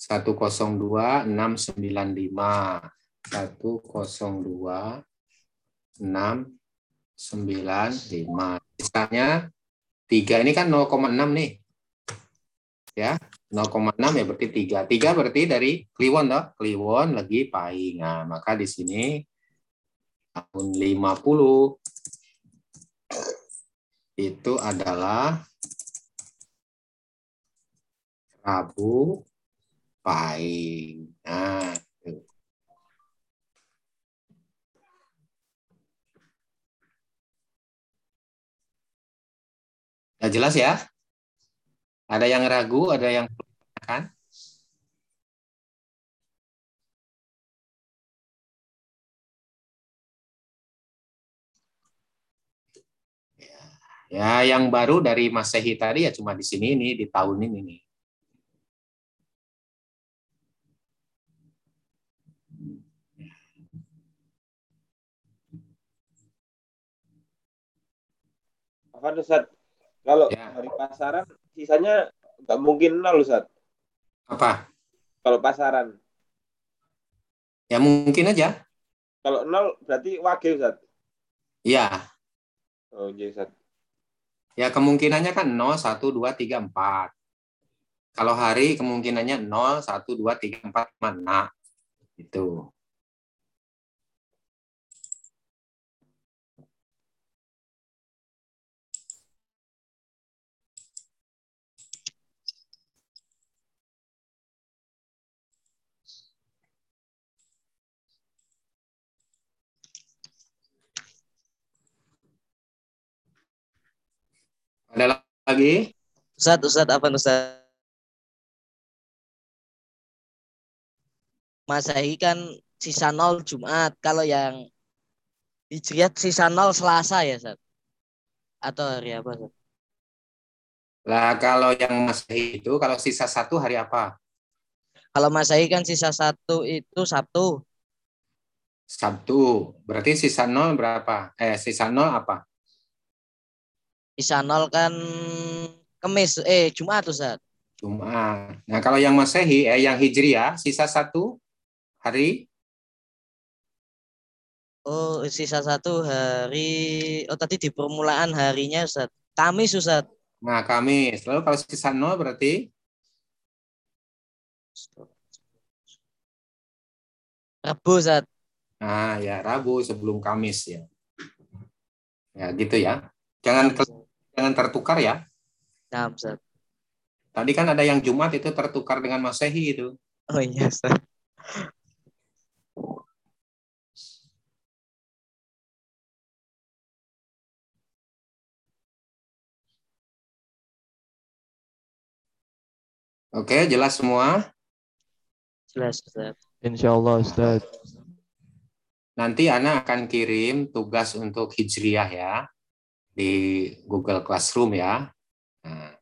Satu kosong dua enam sembilan lima. Satu kosong dua enam sembilan lima. Sisanya tiga ini kan 0,6 nih. Ya, 0,6 ya berarti 3. 3 berarti dari Kliwon toh. Kliwon lagi Pai. Nah, maka di sini tahun 50 itu adalah Rabu Pai. Nah. Ya, jelas ya? Ada yang ragu, ada yang kan? Ya, ya, yang baru dari Masehi tadi ya cuma di sini nih, di tahun ini nih. Apa Ustaz? Kalau Ya. hari pasaran sisanya nggak mungkin nol Ustaz. Apa? Kalau pasaran. Ya mungkin aja. Kalau nol berarti wage Ustaz. Ya, Oh iya Ustaz. ya kemungkinannya kan 0, 1, 2, 3, 4. Kalau hari kemungkinannya 0, 1, 2, 3, 4, mana? Itu. Ada lagi? Ustaz, Ustaz apa Ustaz? Masehi kan sisa nol Jumat. Kalau yang Hijriah sisa nol Selasa ya, Ustaz? Atau hari apa, Ustaz? Lah kalau yang Masehi itu kalau sisa satu hari apa? Kalau Masehi kan sisa satu itu Sabtu. Sabtu. Berarti sisa nol berapa? Eh sisa nol apa? Sisa nol kan Kemis, eh Jumat, Ustaz. Jumat. Nah kalau yang Masehi, eh yang Hijriah sisa satu hari Oh, sisa satu hari. Oh, tadi di permulaan harinya, Ustaz. Kamis, Ustaz. Nah, Kamis. Lalu kalau sisa nol berarti Rabu, Ustaz. nah ya Rabu sebelum Kamis ya. Ya gitu ya. Jangan ke- jangan tertukar ya. Nah, Ustaz. Tadi kan ada yang Jumat itu tertukar dengan Masehi itu. Oh iya, Ustaz. Oke, jelas semua. Jelas, Ustaz. Insya Allah Ustaz. Nanti Ana akan kirim tugas untuk Hijriah ya di Google Classroom ya. Nah,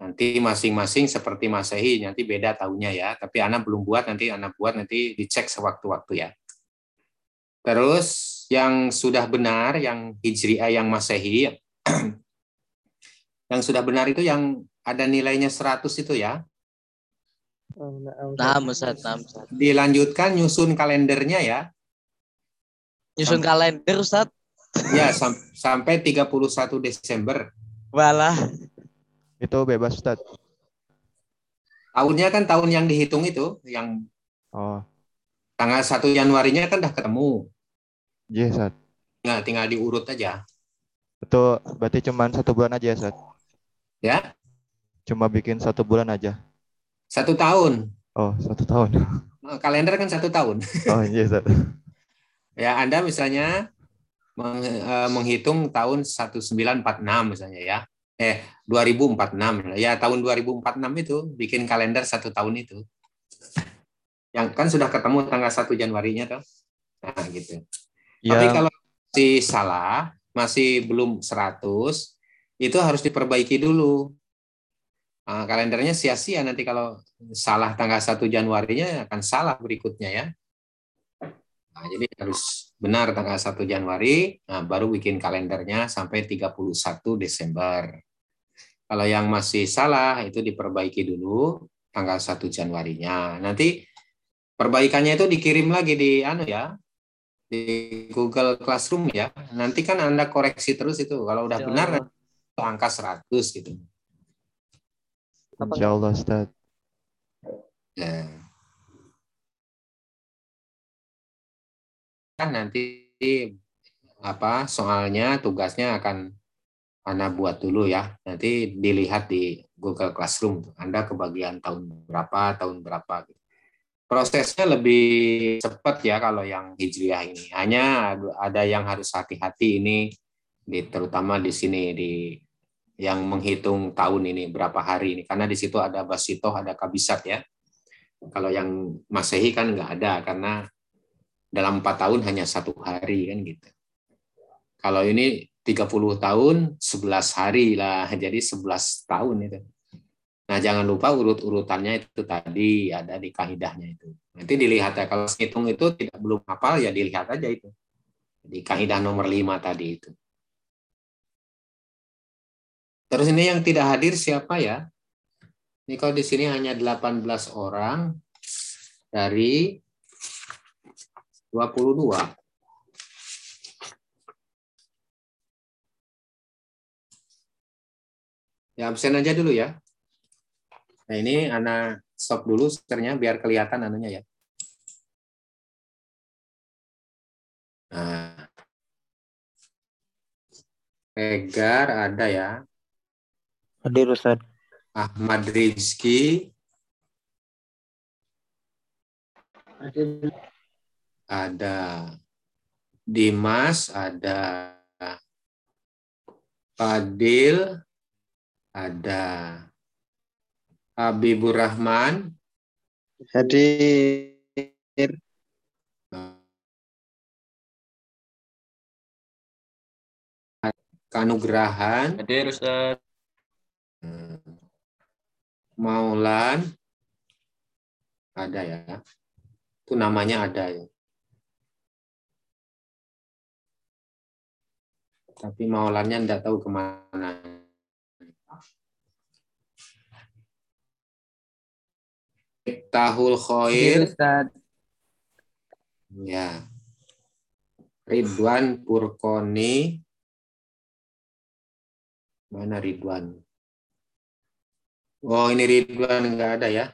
nanti masing-masing seperti Masehi nanti beda tahunnya ya. Tapi Ana belum buat nanti Ana buat nanti dicek sewaktu-waktu ya. Terus yang sudah benar yang Hijriah yang Masehi [clears throat] yang sudah benar itu yang ada nilainya 100 itu ya. Nah, Ustaz. Nah, Ustaz. Dilanjutkan nyusun kalendernya ya. Nyusun kalender, Ustaz. Ya, sam- sampai 31 Desember. Walah. Itu bebas Ustaz. Tahunnya kan tahun yang dihitung itu, yang Oh, tanggal 1 Januarinya kan udah ketemu. iya Ustaz. Nah, tinggal diurut aja. Itu berarti cuma satu bulan aja Ustaz. Ya, Cuma bikin satu bulan aja. satu tahun. Oh, satu tahun. Nah, Kalender kan satu tahun. Oh, iya Ustaz. Ya, Anda misalnya meng- eh, menghitung tahun 1946 misalnya ya. Eh, 2046. Ya, tahun 2046 itu bikin kalender satu tahun itu. Yang kan sudah ketemu tanggal 1 Januarinya toh. Nah, gitu. Tapi Yang kalau si salah, masih belum 100, itu harus diperbaiki dulu. Nah, kalendernya sia-sia nanti kalau salah tanggal 1 Januarinya akan salah berikutnya ya. Nah, jadi harus benar tanggal 1 Januari, nah, baru bikin kalendernya sampai 31 Desember. Kalau yang masih salah itu diperbaiki dulu tanggal 1 Januarinya. Nanti perbaikannya itu dikirim lagi di anu ya, di Google Classroom ya. Nanti kan Anda koreksi terus itu. Kalau udah benar itu angka 100 gitu. Insya Allah Ustaz. Ya. Nanti apa soalnya tugasnya akan Anda buat dulu ya. Nanti dilihat di Google Classroom. Anda kebagian tahun berapa, tahun berapa gitu prosesnya lebih cepat ya kalau yang hijriah ini. Hanya ada yang harus hati-hati ini di terutama di sini di yang menghitung tahun ini berapa hari ini karena di situ ada basitoh ada kabisat ya. Kalau yang masehi kan nggak ada karena dalam empat tahun hanya satu hari kan gitu. Kalau ini 30 tahun 11 hari lah [laughs] jadi 11 tahun itu. Nah, jangan lupa urut-urutannya itu tadi ada di kaidahnya itu. Nanti dilihat ya, kalau hitung itu tidak belum hafal ya dilihat aja itu. Di kaidah nomor 5 tadi itu. Terus ini yang tidak hadir siapa ya? Ini kalau di sini hanya 18 orang dari 22. Ya absen aja dulu ya. Nah ini Ana stop dulu sternya biar kelihatan anunya ya. Nah. Egar ada ya. Hadir Ustaz. Ahmad Rizki. Ada. Dimas ada. Fadil ada. Habibur Rahman. Hadir. Kanugrahan. Hadir Ustaz. Maulan. Ada ya. Itu namanya ada ya. Tapi Maulannya tidak tahu ke mana. Tahul Khoir. Ya. Ridwan Purkoni. Mana Ridwan? Oh, ini Ridwan enggak ada ya.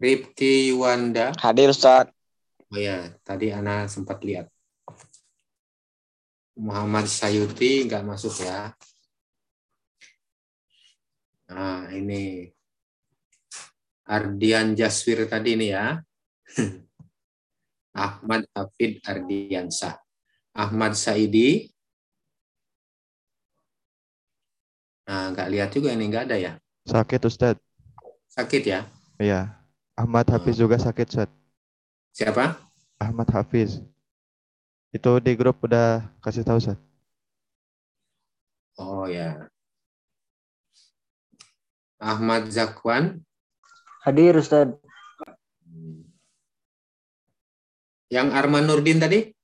Ripki Wanda. Hadir Ustaz. Oh ya, tadi Ana sempat lihat. Muhammad Sayuti enggak masuk ya. Nah, ini Ardian Jaswir tadi ini ya. [laughs] Ahmad Hafid Ardiansah. Ahmad Saidi. Nah, nggak lihat juga ini nggak ada ya. Sakit Ustaz. Sakit ya? Iya. Ahmad Hafiz juga sakit Ustaz. Siapa? Ahmad Hafiz. Itu di grup udah kasih tahu Ustaz. Oh ya. Ahmad Zakwan. Hadir Ustaz. Yang Arman Nurdin tadi?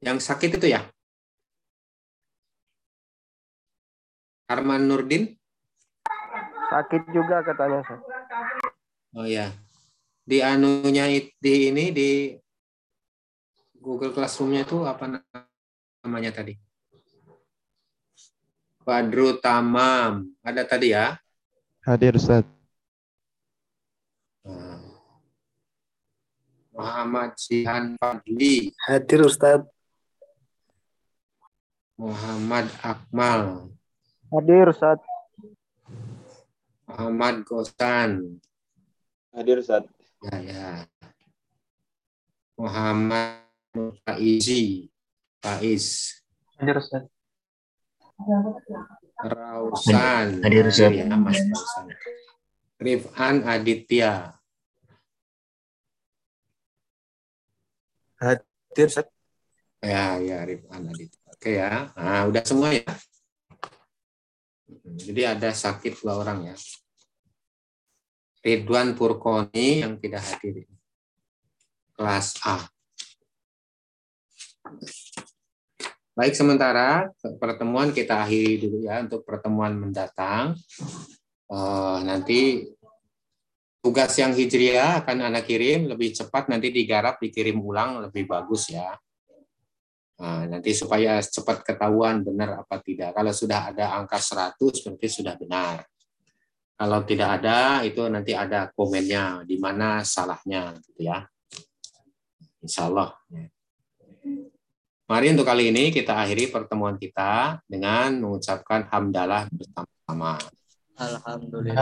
Yang sakit itu ya? Arman Nurdin? Sakit juga katanya Ustaz. Oh ya. Di anunya di ini di Google Classroom-nya itu apa namanya tadi? Badru Tamam. Ada tadi ya? Hadir Ustaz. Muhammad Sihan Fadli. Hadir Ustaz. Muhammad Akmal. Hadir Ustaz. Muhammad Gosan. Hadir Ustaz. Ya, ya. Muhammad Faizi. Faiz. Hadir Ustaz. Rausan. Hadir, Ustaz. Ya, Mas Rausan. Rifan Aditya. Hadir, Ustaz. Ya, ya Rifan Aditya. Oke ya. Nah, udah semua ya. Jadi ada sakit dua orang ya. Ridwan Purkoni yang tidak hadir. Kelas A. Baik, sementara pertemuan kita akhiri dulu ya untuk pertemuan mendatang. Eh, nanti tugas yang hijriah akan anak kirim lebih cepat nanti digarap dikirim ulang lebih bagus ya. Nah, nanti supaya cepat ketahuan benar apa tidak. Kalau sudah ada angka 100 berarti sudah benar. Kalau tidak ada itu nanti ada komennya di mana salahnya gitu ya. Insya Allah. Mari untuk kali ini kita akhiri pertemuan kita dengan mengucapkan hamdalah bersama-sama. Alhamdulillah.